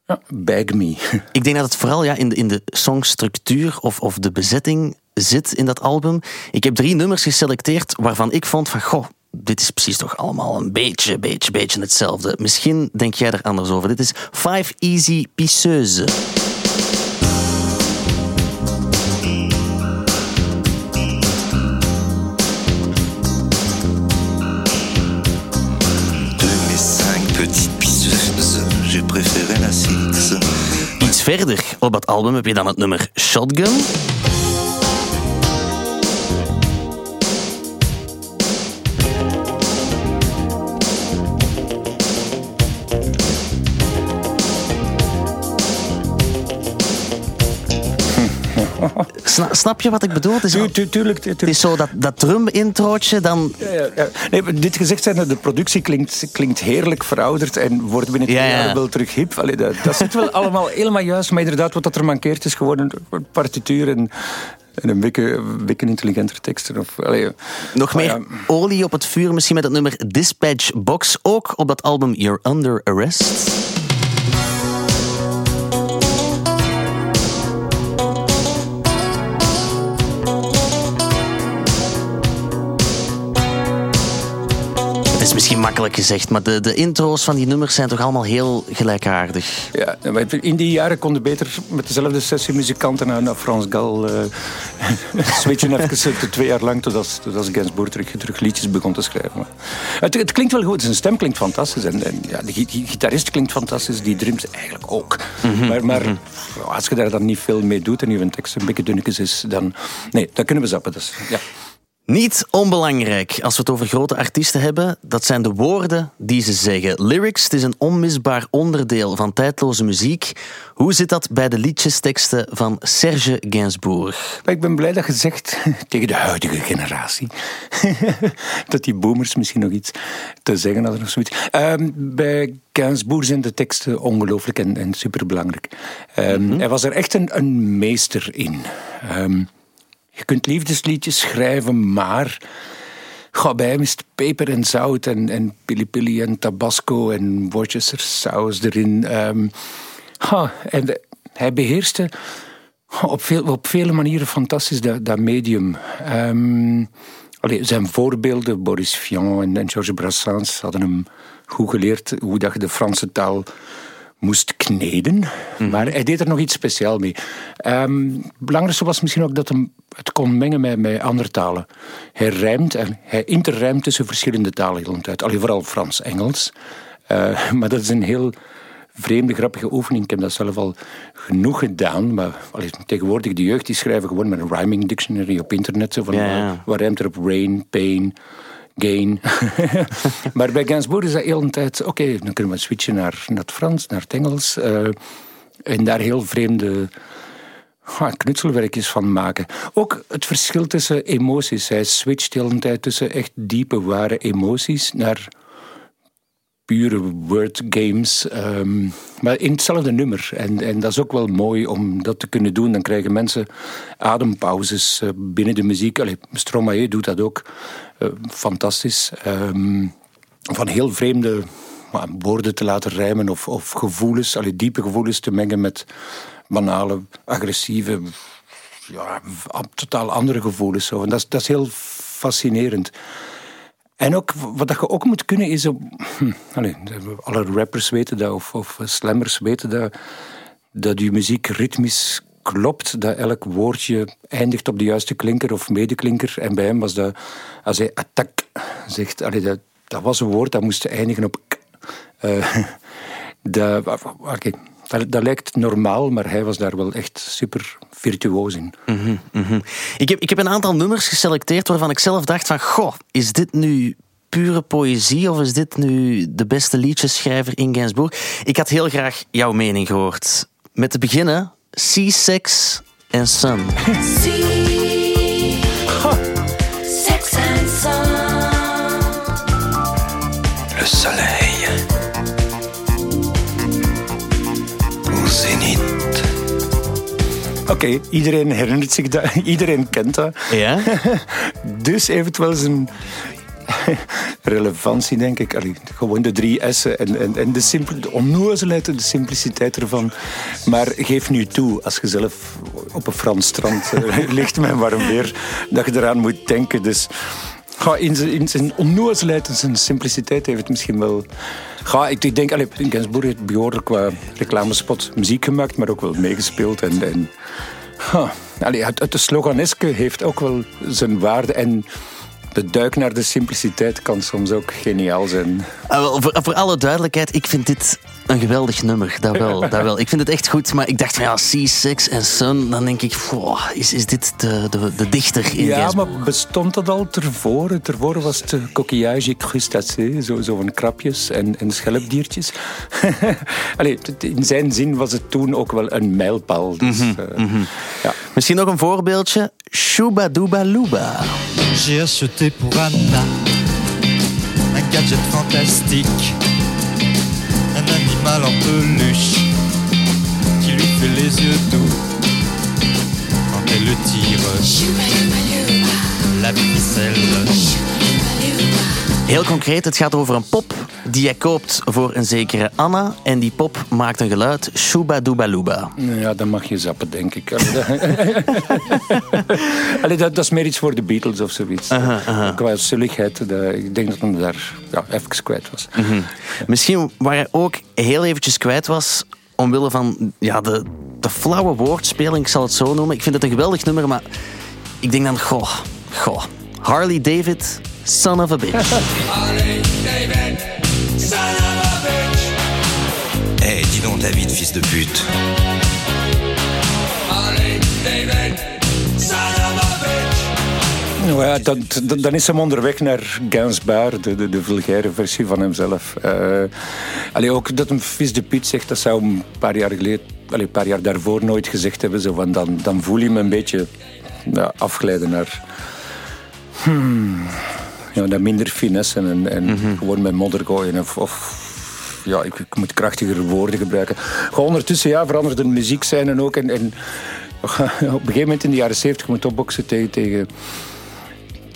ja, bag me. <laughs> Ik denk dat het vooral ja, in, de, in de songstructuur of, of de bezetting zit in dat album. Ik heb drie nummers geselecteerd waarvan ik vond van... Goh, dit is precies toch allemaal een beetje, beetje, beetje hetzelfde. Misschien denk jij er anders over. Dit is Five Easy six. Iets verder op dat album heb je dan het nummer Shotgun. <laughs> Sna- snap je wat ik bedoel? Het is, Tu- tu- tuurlijk, tu- het is zo dat, dat drum-introotje, dan... Ja, ja. Nee, dit gezegd zijn, de productie klinkt, klinkt heerlijk verouderd en wordt binnen twee Ja, ja. jaar wel terug hip. Allee, dat, dat zit wel allemaal helemaal juist, maar inderdaad, wat dat er mankeert is gewoon een, partituur en, en een beetje intelligenter teksten. Of, allee, Nog meer ja. olie op het vuur, misschien met het nummer Dispatch Box. Ook op dat album You're Under Arrest. Misschien makkelijk gezegd, maar de, de intro's van die nummers zijn toch allemaal heel gelijkaardig. Ja, in die jaren konden beter met dezelfde sessiemuzikanten naar, naar Frans Gal eh <laughs> switchen <laughs> even twee jaar lang totdat, totdat Gainsbourg terug, terug liedjes begon te schrijven. Het, het klinkt wel goed, zijn stem klinkt fantastisch en, en ja, de gi- gi- gitarist klinkt fantastisch, die drums eigenlijk ook. Maar, maar als je daar dan niet veel mee doet en je tekst een beetje dunnetjes is, dan... Nee, dat kunnen we zappen. Dus, ja. Niet onbelangrijk als we het over grote artiesten hebben, dat zijn de woorden die ze zeggen. Lyrics, het is een onmisbaar onderdeel van tijdloze muziek. Hoe zit dat bij de liedjesteksten van Serge Gainsbourg? Ik ben blij dat je zegt <laughs> tegen de huidige generatie <laughs> dat die boomers misschien nog iets te zeggen hadden of zoiets. Ehm, bij Gainsbourg zijn de teksten ongelooflijk en, en superbelangrijk. Ehm, Hij was er echt een, een meester in. Ehm, je kunt liefdesliedjes schrijven, maar Ga bij hem is het peper en zout en, en pili en tabasco en Worcester saus erin. Ehm, ha, en hij beheerste op, veel, op vele manieren fantastisch dat, dat medium. Allee, zijn voorbeelden, Boris Vian en, en Georges Brassens, hadden hem goed geleerd hoe dat je de Franse taal moest kneden. Maar hij deed er nog iets speciaals mee. Ehm, het belangrijkste was misschien ook dat hij het kon mengen met, met andere talen. Hij rijmt en hij interrijmt tussen verschillende talen heel tijd. Allee, vooral Frans, Engels. Eh, maar dat is een heel vreemde, grappige oefening. Ik heb dat zelf al genoeg gedaan. Maar allee, tegenwoordig, de jeugd die schrijven gewoon met een rhyming dictionary op internet. Zo van, Ja, ja. Waar, waar rijmt er op rain, pain, gain. <laughs> maar bij Gainsbourg is dat heel een tijd... Oké, dan kunnen we switchen naar, naar het Frans, naar het Engels. eh, en daar heel vreemde knutselwerkjes van maken. Ook het verschil tussen emoties. Hij switcht heel een tijd tussen echt diepe, ware emoties naar pure word games. ehm, maar in hetzelfde nummer. En, en dat is ook wel mooi om dat te kunnen doen. Dan krijgen mensen adempauzes eh, binnen de muziek. Allee, Stromae doet dat ook fantastisch. Ehm, van heel vreemde woorden te laten rijmen of, of gevoelens, allee, diepe gevoelens te mengen met banale, agressieve, ja, totaal andere gevoelens. Zo. En dat, is, dat is heel fascinerend. En ook, wat dat je ook moet kunnen is... Op, hm, alle rappers weten dat, of, of slammers weten dat, dat je muziek ritmisch klopt, dat elk woordje eindigt op de juiste klinker of medeklinker. En bij hem was dat, als hij attack zegt, dat, dat was een woord dat moest eindigen op k. Eh, <laughs> dat, lijkt normaal, maar hij was daar wel echt super virtuoos in. Mhm. Ik heb, ik heb een aantal nummers geselecteerd waarvan ik zelf dacht van... Goh, is dit nu pure poëzie of is dit nu de beste liedjesschrijver in Gainsbourg? Ik had heel graag jouw mening gehoord. Met te beginnen Sea, Sex en Sun. See, sex and sun. Le soleil au zénith. Oké, iedereen herinnert zich dat, <laughs> iedereen kent dat. Ja? <laughs> Dus wel zijn <laughs> relevantie, denk ik. Gewoon de drie S'en en, en, en de, simpel, de en de simpliciteit ervan. Maar geef nu toe, als je zelf op een Frans strand eh, <laughs> ligt met warm weer, dat je eraan moet denken. Dus ga in, zijn, in en zijn simpliciteit heeft het misschien wel... Ga, ik, denk, Gainsbourg heeft behoorlijk qua reclamespot muziek gemaakt, maar ook wel meegespeeld. En, en, het, het sloganeske heeft ook wel zijn waarde. En de duik naar de simpliciteit kan soms ook geniaal zijn. Voor, voor alle duidelijkheid, ik vind dit een geweldig nummer. Dat wel, <laughs> dat wel. Ik vind het echt goed, maar ik dacht van ja, Sea, Sex en Sun, dan denk ik, "Phoa, is, is dit de, de, de dichter in Ja, maar bestond dat al tervoor? Tervoor was het coquillage crustacé, zo, zo van krabjes en, en schelpdiertjes. <laughs> Allee, in zijn zin was het toen ook wel een mijlpaal. Dus, eh, Misschien nog een voorbeeldje. Shuba Duba Luba. J'ai acheté pour Anna un gadget fantastique, animal en peluche qui lui fait les yeux doux quand elle le tire. La ficelle. Heel concreet, het gaat over een pop die jij koopt voor een zekere Anna. En die pop maakt een geluid. Shuba Duba Luba. Ja, dan mag je zappen, denk ik. <laughs> Allee, dat, dat, is meer iets voor de Beatles of zoiets. Qua zulligheid, ik denk dat hij daar ja, even kwijt was. Misschien waar hij ook heel eventjes kwijt was... omwille van ja, de, de flauwe woordspeling, ik zal het zo noemen. Ik vind het een geweldig nummer, maar ik denk dan... Goh, goh. Harley David, son of a bitch. <laughs> Eh, dis donc de fils de pute. Nou ja, dan, dan- dan is hem onderweg naar Gainsbourg, de, de, de vulgaire versie van hemzelf. Eh allee, ook dat een vis de Piet zegt, dat zou een paar jaar geleden, allee, een paar jaar daarvoor nooit gezegd hebben. Zo van, dan, dan voel je me een beetje ja, afglijden naar hmm, ja, naar minder finesse en, en gewoon met modder gooien. Of, of ja, ik, ik moet krachtiger woorden gebruiken. Gewoon ondertussen ja, veranderde de muziek zijn en ook. En, en <laughs> op een gegeven moment in de jaren 70 moet opboksen tegen, tegen,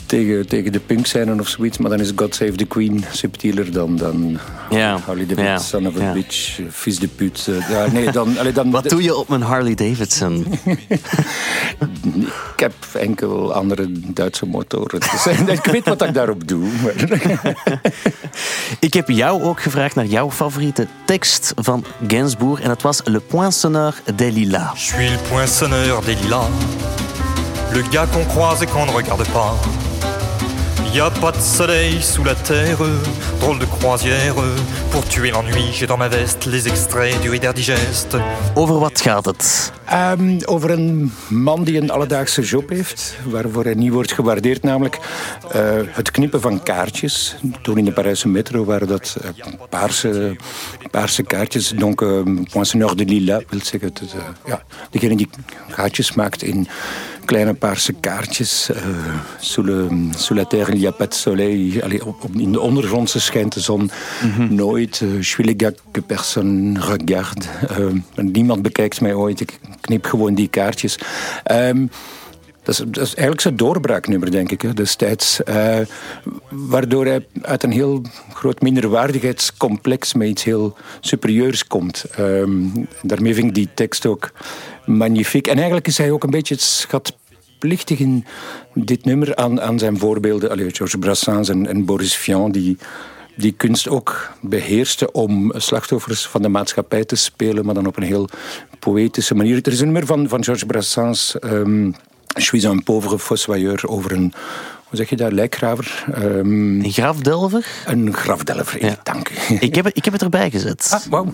tegen, tegen de punk zijn of zoiets. Maar dan is God Save the Queen subtieler dan, dan Ja, Harley Davidson, son of a ja. bitch, vies de put. eh, ja, nee, dan, allee, dan, Wat doe je op mijn Harley Davidson? <laughs> Ik heb enkel andere Duitse motoren. Dus, <laughs> ik weet wat ik daarop doe. Maar, <laughs> Ik heb jou ook gevraagd naar jouw favoriete tekst van Gainsbourg. En dat was Le Poinçonneur des Lilas. Je suis le poinçonneur des lilas, le gars qu'on croise et qu'on ne regarde pas. Y a pas de soleil sous la terre, drôle de croisière. Pour tuer l'ennui, j'ai dans ma veste les extraits du Reader Digest. Over wat gaat het? Ehm, over een man die een alledaagse job heeft, waarvoor hij niet wordt gewaardeerd, namelijk eh, het knippen van kaartjes. Toen in de Parijse metro waren dat eh, paarse, paarse kaartjes. Donc, eh, poinçonneur de lilas wil zeggen, het, ja, degene die gaatjes maakt in kleine paarse kaartjes. eh sous, le, sous la terre, il n'y a pas de soleil. Allee, op, op- in de ondergrondse schijnt de zon nooit. eh, je que personne regarde. Eh, niemand bekijkt mij ooit. Ik knip gewoon die kaartjes. Ehm, dat is, dat is eigenlijk zijn doorbraaknummer, denk ik, hè, destijds. Eh, waardoor hij uit een heel groot minderwaardigheidscomplex met iets heel superieurs komt. Ehm, daarmee vind ik die tekst ook magnifiek. En eigenlijk is hij ook een beetje het schatplichtig in dit nummer aan, aan zijn voorbeelden. Allee, Georges Brassens en, en Boris Vian, die die kunst ook beheerste om slachtoffers van de maatschappij te spelen, maar dan op een heel poëtische manier. Er is een nummer van, van Georges Brassens, ehm Je suis un pauvre fossoyeur, over een, hoe zeg je dat, lijkgraver? Ehm, Een grafdelver? een grafdelver, Ja. dank u. Ik heb, het- ik heb het erbij gezet. Ah, wauw.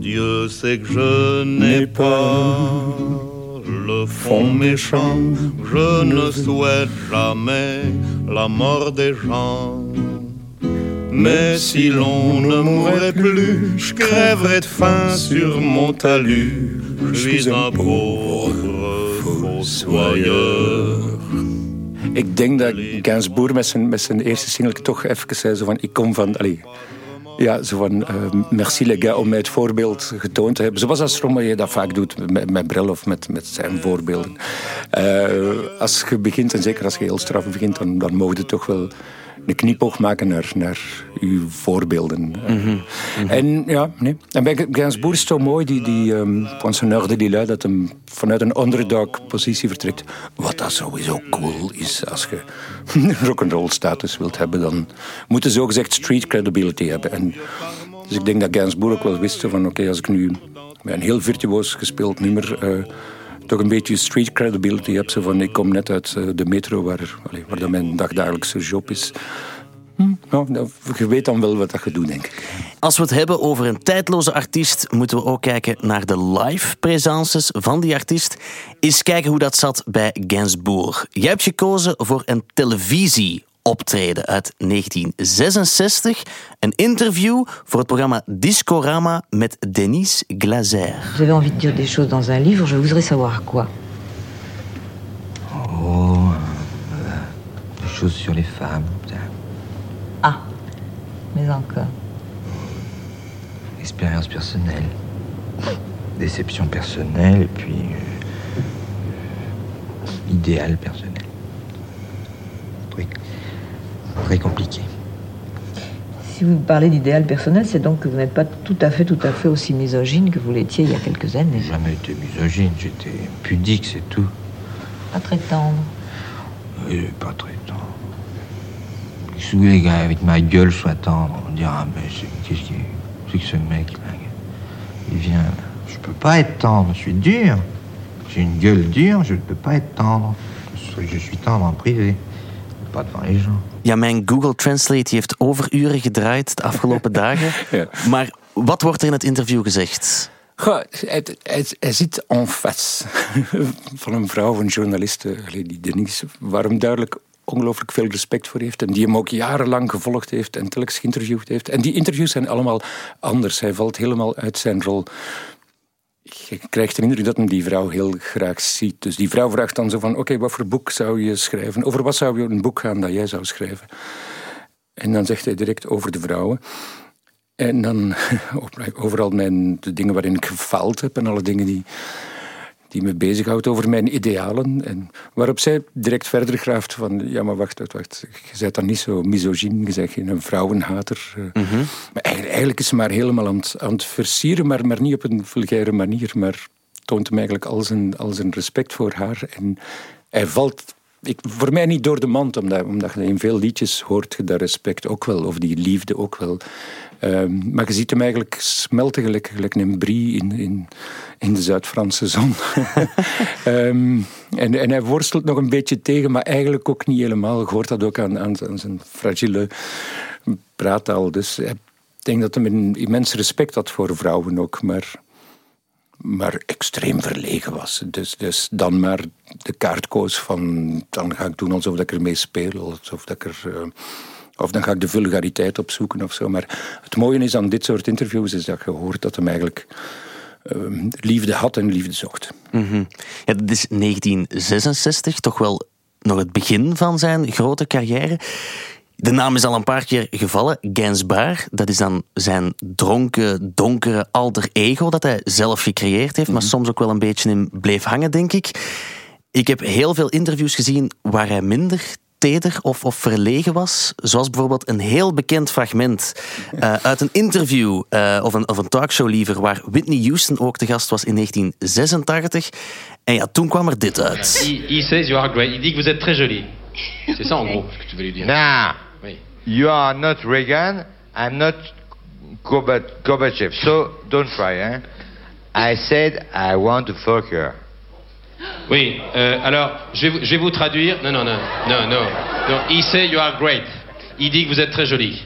Dieu sait que je n'ai pas le fond méchant. Je ne souhaite jamais la mort des gens. Mais si l'on ne mourrait plus, je crèverais de faim sur mon talus. Je suis un pauvre fossoyeur. Ik denk dat Gainsbourg met zijn, met zijn eerste single toch even zei zo van... Ik kom van... ja, zo van... eh, merci les gars om mij het voorbeeld getoond te hebben. Zoals als Stromae dat vaak doet met, met Brel of met, met zijn voorbeelden. Eh, als je begint, en zeker als je heel straf begint... dan, dan mogen je toch wel een knipoog maken naar, naar uw voorbeelden. Eh, En ja, nee. En bij Gainsbourg is het zo mooi, die, die um, de Lila, dat hem vanuit een underdog-positie vertrekt. Wat dat sowieso cool is. Als je <laughs> rock'n'roll status wilt hebben, dan moeten ze gezegd street credibility hebben. En, dus ik denk dat Gainsbourg ook wel wist van, oké, als ik nu met een heel virtuoos gespeeld nummer... eh, toch een beetje street credibility heb. Zo van, ik kom net uit eh, de metro, waar, waar dat mijn dagdagelijkse job is. Ja, nou, je weet dan wel wat dat je doet, denk ik. Als we het hebben over een tijdloze artiest, moeten we ook kijken naar de live presences van die artiest. Eens kijken hoe dat zat bij Gainsbourg. Jij hebt gekozen voor een optreden uit 1966. Een interview voor het programma Discorama met Denise Glazer. J'avais envie de dire des choses dans un livre, je voudrais savoir quoi? Oh, euh, des choses sur les femmes. Ah, mais encore. Expérience personnelle. Déception personnelle et puis. euh, idéal personnel. Très, très compliqué. Si vous parlez d'idéal personnel, c'est donc que vous n'êtes pas tout à fait, tout à fait aussi misogyne que vous l'étiez il y a quelques années. J'ai jamais été misogyne, j'étais pudique, c'est tout. Pas très tendre. Pas très tendre. Si vous voulez, avec ma gueule, soit tendre, on dira, mais c'est- qu'est-ce qui c'est que ce mec, là, il vient. Je peux pas être tendre, je suis dur. J'ai une gueule dure, je ne peux pas être tendre. Je suis tendre en privé, pas devant les gens. Ja, mijn Google Translate heeft overuren gedraaid de afgelopen <laughs> dagen. Ja. Maar wat wordt er in het interview gezegd? Goh, hij, hij, hij zit en face <laughs> van een vrouw, een journaliste, allee, die Denise, waar hem duidelijk ongelooflijk veel respect voor heeft. En die hem ook jarenlang gevolgd heeft en telkens geïnterviewd heeft. En die interviews zijn allemaal anders. Hij valt helemaal uit zijn rol. Je krijgt de indruk dat hem die vrouw heel graag ziet. Dus die vrouw vraagt dan zo van, oké, wat voor boek zou je schrijven? Over wat zou je een boek gaan dat jij zou schrijven? En dan zegt hij direct over de vrouwen. En dan <laughs> overal mijn, de dingen waarin ik gefaald heb en alle dingen die, die me bezighoudt over mijn idealen. En waarop zij direct verder graaft van, ja maar wacht, wacht, wacht. Je bent dan niet zo misogyne, je bent geen een vrouwenhater. eh. Maar eigenlijk, eigenlijk is ze maar helemaal aan het, aan het versieren, maar, maar niet op een vulgaire manier. Maar toont hem eigenlijk al zijn, al zijn respect voor haar. En hij valt ik, voor mij niet door de mand, omdat, omdat je in veel liedjes hoort je dat respect ook wel, of die liefde ook wel. Ehm, maar je ziet hem eigenlijk smelten gelijk, een brie in, in, in de Zuid-Franse zon. <laughs> Ehm, en, en hij worstelt nog een beetje tegen, maar eigenlijk ook niet helemaal. Je hoort dat ook aan, aan, zijn fragiele praattaal. Dus ik denk dat hij een immens respect had voor vrouwen ook, maar maar extreem verlegen was. Dus, dus dan maar de kaart koos van... dan ga ik doen alsof ik ermee speel. Alsof ik er, eh, of dan ga ik de vulgariteit opzoeken of zo. Maar het mooie is aan dit soort interviews... is dat je hoort dat hem eigenlijk eh, liefde had en liefde zocht. Mhm. Ja, dit is 1966, toch wel nog het begin van zijn grote carrière. De naam is al een paar keer gevallen. Gainsbourg, dat is dan zijn dronken, donkere alter ego dat hij zelf gecreëerd heeft, maar soms ook wel een beetje in bleef hangen, denk ik. Ik heb heel veel interviews gezien waar hij minder teder of, of verlegen was. Zoals bijvoorbeeld een heel bekend fragment eh, uit een interview, eh, of, een, of een talkshow liever, waar Whitney Houston ook te gast was in 1986. En ja, toen kwam er dit uit. Il says you are great. Il dit que vous êtes très jolie. C'est ça en gros ce que tu veux lui dire. Nah. Oui. You are not Reagan. I'm not Gorba- Gorbachev. So don't try, eh? I said I want to fuck her. Oui, euh, alors je vais, vous- je vais vous traduire. Non, non, non, non, non. non. Il say you are great. Il dit que vous êtes très jolie.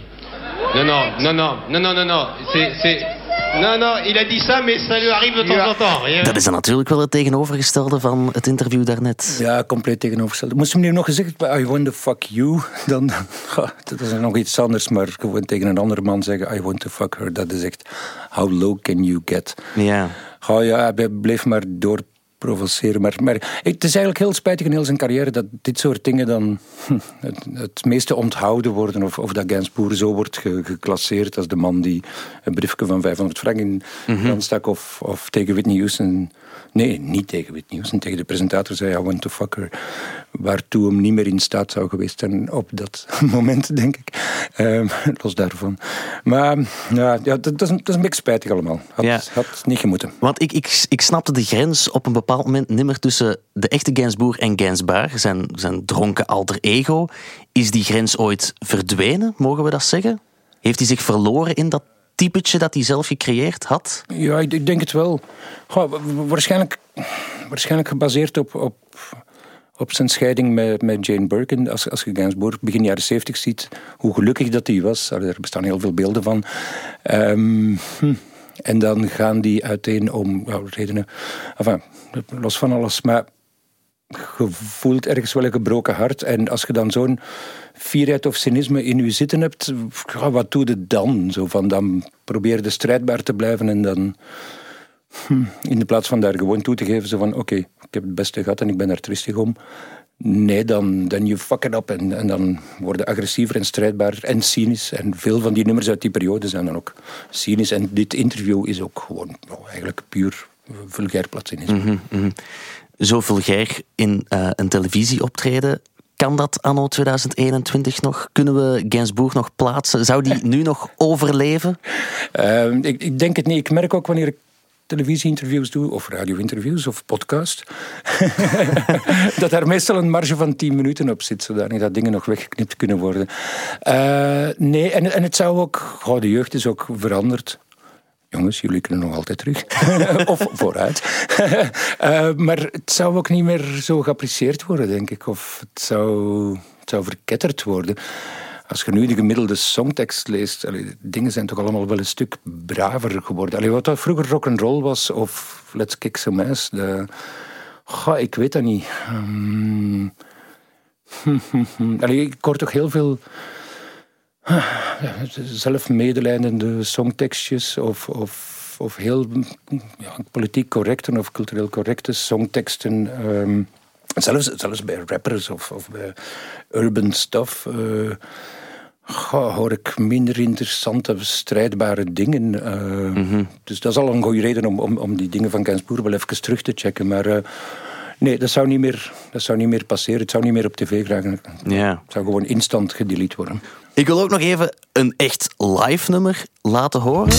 Non, non, non, non, non, non, non, non. C'est, c'est... Non, non, il a dit ça, mais ça lui arrive de temps en temps. Rien. Dat is dan natuurlijk wel het tegenovergestelde van het interview daarnet. Ja, compleet tegenovergesteld. Moest hem nu nog gezegd I want to fuck you, <laughs> dan, ja, dat is nog iets anders. Maar gewoon tegen een andere man zeggen, I want to fuck her, dat is echt, how low can you get? Ja. Oh ja, hij bleef maar door provoceren. Maar, maar het is eigenlijk heel spijtig in heel zijn carrière dat dit soort dingen dan <laughs> het, het meeste onthouden worden. Of, of dat Gainsbourg zo wordt ge- geclasseerd als de man die een briefje van 500 frank in mm stak. Of, of tegen Whitney Houston. Nee, niet tegen Whitney Houston. Tegen de presentator zei, I want to fuck her. Waartoe hem niet meer in staat zou geweest zijn op dat <laughs> moment, denk ik. Ehm, los daarvan. Maar ja, ja dat, is, een- dat is een beetje spijtig allemaal. Had, Ja. had niet gemoeten. Want ik, ik, ik snapte de grens op een bepaald moment nimmer tussen de echte Gainsbourg en Gainsbourg, zijn, zijn dronken alter ego. Is die grens ooit verdwenen, mogen we dat zeggen? Heeft hij zich verloren in dat typetje dat hij zelf gecreëerd had? Ja, ik, denk het wel. Goh, wa- wa- waarschijnlijk, waarschijnlijk gebaseerd op, op, op zijn scheiding met, met Jane Birkin. Als, als je Gainsbourg begin jaren zeventig ziet, hoe gelukkig dat hij was. Er bestaan heel veel beelden van. Ehm, hm. En dan gaan die uiteen om ja, redenen... Enfin, los van alles. Maar je voelt ergens wel een gebroken hart. En als je dan zo'n fierheid of cynisme in je zitten hebt, wat doe je dan? Zo van, dan probeer je strijdbaar te blijven en dan... hm, in de plaats van daar gewoon toe te geven, zo van oké, ik heb het beste gehad en ik ben daar tristig om. Nee, dan, dan you fuck it up en, en dan worden agressiever en strijdbaarder en cynisch. En veel van die nummers uit die periode zijn dan ook cynisch. En dit interview is ook gewoon nou, eigenlijk puur vulgair platcynisme. Mhm, mhm. Zo vulgair in eh, een televisieoptreden. Kan dat anno 2021 nog? Kunnen we Gainsbourg nog plaatsen? Zou die nu nog overleven? Eh, ik, ik denk het niet. Ik merk ook wanneer ik televisieinterviews doe, of radio-interviews, of podcast, <laughs> dat daar meestal een marge van 10 minuten op zit, zodanig dat dingen nog weggeknipt kunnen worden. Eh, nee, en, en het zou ook... Goh, de jeugd is ook veranderd. Jongens, jullie kunnen nog altijd terug. <laughs> of vooruit. <laughs> Eh, maar het zou ook niet meer zo geapprecieerd worden, denk ik. Of het zou, verketterd worden. Als je nu de gemiddelde songtekst leest, dingen zijn toch allemaal wel een stuk braver geworden. Allee, wat dat vroeger rock'n'roll was, of Let's Kick Some Ass, de... Ik weet dat niet. <laughs> Allee, ik hoor toch heel veel <sighs> zelfmedelijdende songtekstjes of, of, of heel ja, politiek correcte of cultureel correcte songteksten. ehm, zelfs, zelfs bij rappers of, of bij urban stuff eh, goh, hoor ik minder interessante, strijdbare dingen. eh. Dus dat is al een goede reden om, om, om die dingen van Gainsbourg wel even terug te checken. Maar eh, nee, dat zou, niet meer, dat zou niet meer passeren. Het zou niet meer op tv geraken. Ja. Het zou gewoon instant gedelete worden. Ik wil ook nog even een echt live nummer laten horen.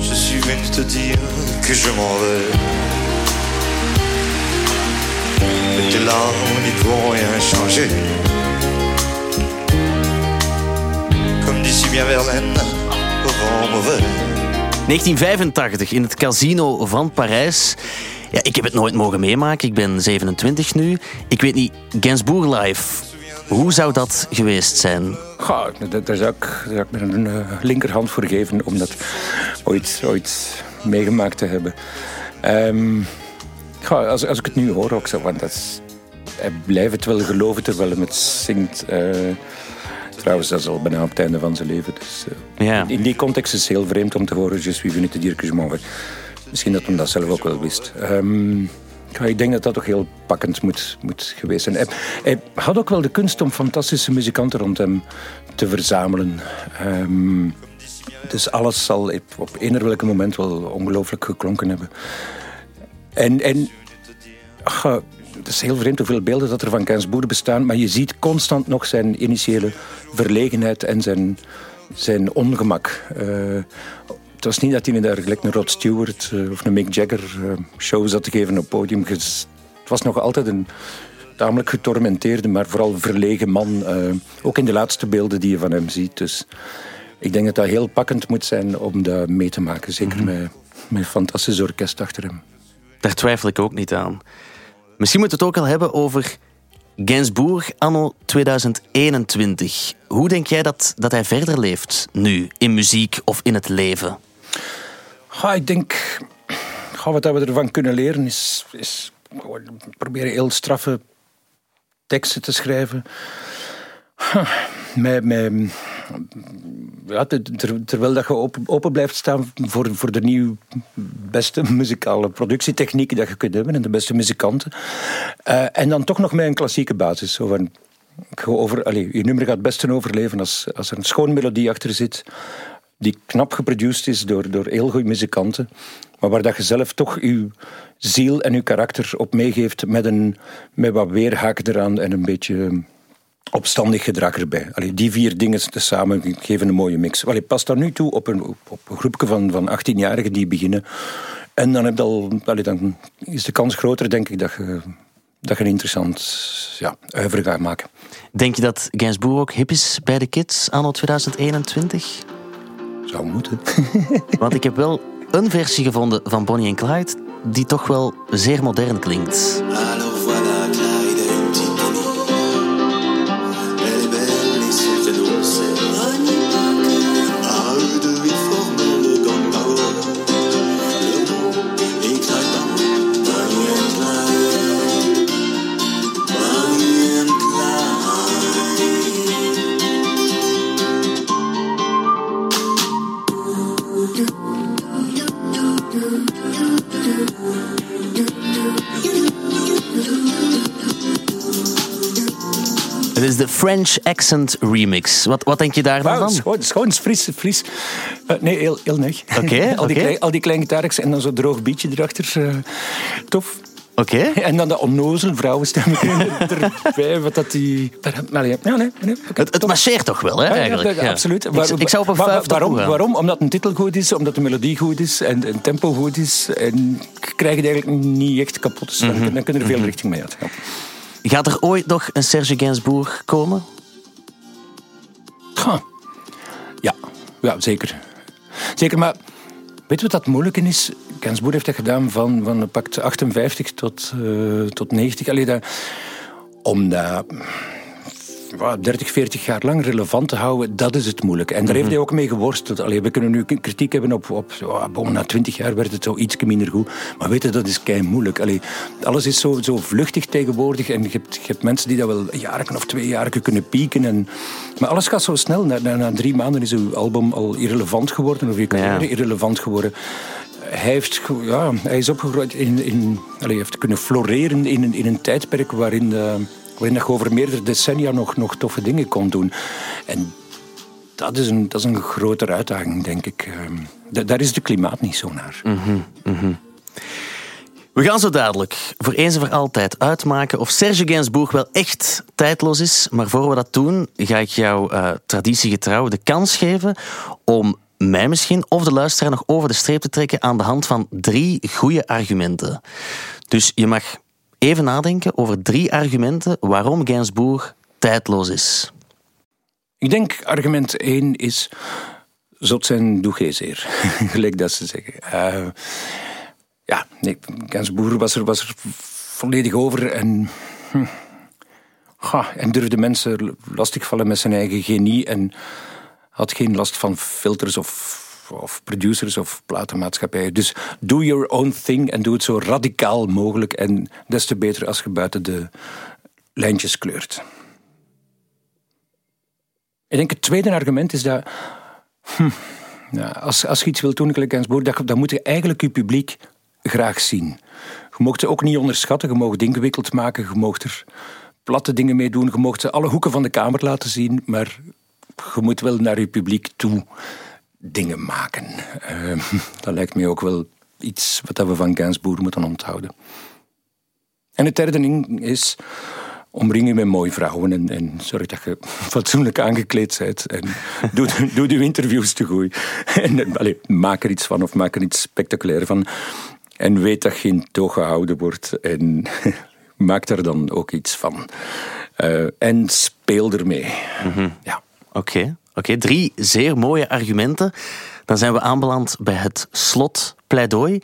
Je suis venu te dire que je m'en vais. Mais tes larmes n'y pourront rien changer. Comme dit si bien Verlaine, au vent mauvais. 1985 in het casino van Parijs. Ja, ik heb het nooit mogen meemaken. Ik ben 27 nu. Ik weet niet, Gainsbourg live. Hoe zou dat geweest zijn? Goh, daar, zou ik, daar ik een eh, linkerhand voor geven om dat ooit, ooit meegemaakt te hebben. Ehm, goh, als, als ik het nu hoor, ook zo, want dat is, hij blijft het wel geloven terwijl hij het zingt. eh, trouwens, dat is al bijna op het einde van zijn leven. Dus, eh, Ja. In die context is het heel vreemd om te horen, je suis venu te dire que je m'en vais. Misschien dat hij dat zelf ook wel wist. Ehm, ik denk dat dat toch heel pakkend moet, moet geweest zijn. Hij, had ook wel de kunst om fantastische muzikanten rond hem te verzamelen. Ehm, dus alles zal op eender welk moment wel ongelooflijk geklonken hebben. En, en ach, het is heel vreemd hoeveel beelden dat er van Gainsbourg bestaan, maar je ziet constant nog zijn initiële verlegenheid en zijn, zijn ongemak. Eh, het was niet dat hij daar gelijk een Rod Stewart eh, of een Mick Jagger eh, show zat te geven op podium. Het was nog altijd een tamelijk getormenteerde, maar vooral verlegen man. eh, ook in de laatste beelden die je van hem ziet. Dus ik denk dat dat heel pakkend moet zijn om dat mee te maken. Zeker met, met een fantastisch orkest achter hem. Daar twijfel ik ook niet aan. Misschien moeten we het ook al hebben over Gainsbourg anno 2021. Hoe denk jij dat, dat hij verder leeft nu, in muziek of in het leven? Ik denk, ja, wat we ervan kunnen leren is, is proberen heel straffe teksten te schrijven. Met, met, terwijl dat je open, blijft staan voor, voor de nieuw beste muzikale productietechnieken dat je kunt hebben en de beste muzikanten. Eh, en dan toch nog met een klassieke basis. Zo van, over, allee, je nummer gaat het beste overleven als, als er een schoon melodie achter zit die knap geproduceerd is door, door heel goede muzikanten, maar waar dat je zelf toch je ziel en je karakter op meegeeft met, een, met wat weerhaken eraan en een beetje opstandig gedrag erbij. Allee, die vier dingen samen geven een mooie mix. Allee, pas daar nu toe op een, op, op een groepje van, van 18-jarigen die beginnen. En dan, heb je al, allee, dan is de kans groter, denk ik, dat je, dat je een interessant ja, uiver gaat maken. Denk je dat Gainsbourg ook hip is bij de kids anno 2021? Zou moeten. <laughs> Want ik heb wel een versie gevonden van Bonnie en Clyde die toch wel zeer modern klinkt. Alors de French Accent Remix. Wat, wat denk je daarvan? Wauw, van? schoon, schoon, fris, fris. Eh, nee, heel, heel neig. Oké, <laughs> al, al die kleine gitaartjes en dan zo'n droog beatje erachter. eh, tof. Oké. En dan de onnozel vrouwenstem <laughs> erbij. Wat dat die... Ja, ja, nee, nee, Het, het marcheert toch wel, hè, Ja, ja, eigenlijk? ja, Ja. absoluut. Ik, Waar- ik zou op een wa- wa- vijf waarom, waarom? Omdat een titel goed is, omdat de melodie goed is en het tempo goed is. En ik krijg het eigenlijk niet echt kapot. Dus dan, Mhm. dan kunnen er veel Mhm. richting mee uitgaan. Gaat er ooit nog een Serge Gainsbourg komen? Ja, ja, zeker. Zeker, maar weet je wat dat moeilijke is? Gainsbourg heeft dat gedaan van, van pakt 58 tot, eh, tot 90. Allee, dat, om dat ja, 30, 40 jaar lang relevant te houden, dat is het moeilijke. En daar heeft hij ook mee geworsteld. Allee, we kunnen nu kritiek hebben op, op bon, na 20 jaar werd het zo iets minder goed. Maar weet je, dat is kei moeilijk. Allee, alles is zo, zo vluchtig tegenwoordig. En je hebt, je hebt mensen die dat wel jaar of twee jaar kunnen pieken. En, maar alles gaat zo snel. Na, na, na drie maanden is uw album al irrelevant geworden, of je carrière irrelevant geworden. Hij, heeft, ja, hij is opgegroeid in. in hij heeft kunnen floreren in een, in een tijdperk waarin, eh, waarin je over meerdere decennia nog, nog toffe dingen kon doen. En dat is een, dat is een grotere uitdaging, denk ik. Ehm, da- daar is de klimaat niet zo naar. Mhm, mhm. We gaan zo dadelijk voor eens en voor altijd uitmaken of Serge Gainsbourg wel echt tijdloos is. Maar voor we dat doen, ga ik jou eh, traditiegetrouw de kans geven om mij misschien of de luisteraar nog over de streep te trekken aan de hand van drie goede argumenten. Dus je mag even nadenken over drie argumenten waarom Gainsbourg tijdloos is. Ik denk argument één is. Zot zijn doe geen zeer. <laughs> Gelijk dat ze zeggen. Eh, ja, nee, Gainsbourg was er, was er volledig over en. hm, ga, en durfde mensen lastigvallen met zijn eigen genie en had geen last van filters of, of producers of platenmaatschappijen. Dus do your own thing en doe het zo radicaal mogelijk en des te beter als je buiten de lijntjes kleurt. Ik denk het tweede argument is dat. hm, als, als je iets wilt doen, dan, dan moet je eigenlijk je publiek graag zien. Je mocht ze ook niet onderschatten, je mag het ingewikkeld maken, je mocht er platte dingen mee doen, je mocht ze alle hoeken van de kamer laten zien, maar je moet wel naar je publiek toe dingen maken. Ehm, dat lijkt mij ook wel iets wat we van Gainsbourg moeten onthouden. En het derde ding is omring je met mooie vrouwen en, en zorg dat je <laughs> fatsoenlijk aangekleed bent. En <laughs> doe, doe je interviews te goed. <laughs> En maak er iets van of maak er iets spectaculair van. En weet dat je in toog gehouden wordt. En maak daar dan ook iets van. Eh, en speel ermee. Ja. Oké, oké. drie zeer mooie argumenten. Dan zijn we aanbeland bij het slotpleidooi.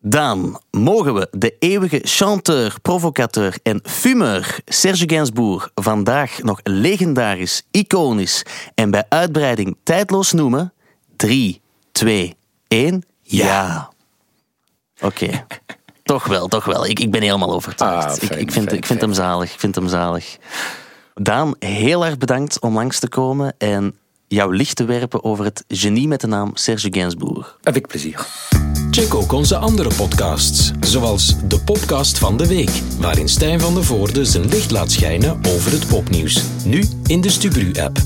Daan, mogen we de eeuwige chanteur, provocateur en fumeur Serge Gainsbourg vandaag nog legendarisch, iconisch en bij uitbreiding tijdloos noemen? 3, 2, 1, ja. Oké. Toch wel, toch wel. Ik, ik ben helemaal overtuigd. Ah, ik, fijn, ik, vind, fijn, ik vind hem zalig. Ik vind hem zalig. Daan, heel erg bedankt om langs te komen en jouw licht te werpen over het genie met de naam Serge Gainsbourg. Avec plezier. Check ook onze andere podcasts, zoals de podcast van de week, waarin Stijn van de Voorde zijn licht laat schijnen over het popnieuws. Nu in de Stubru-app.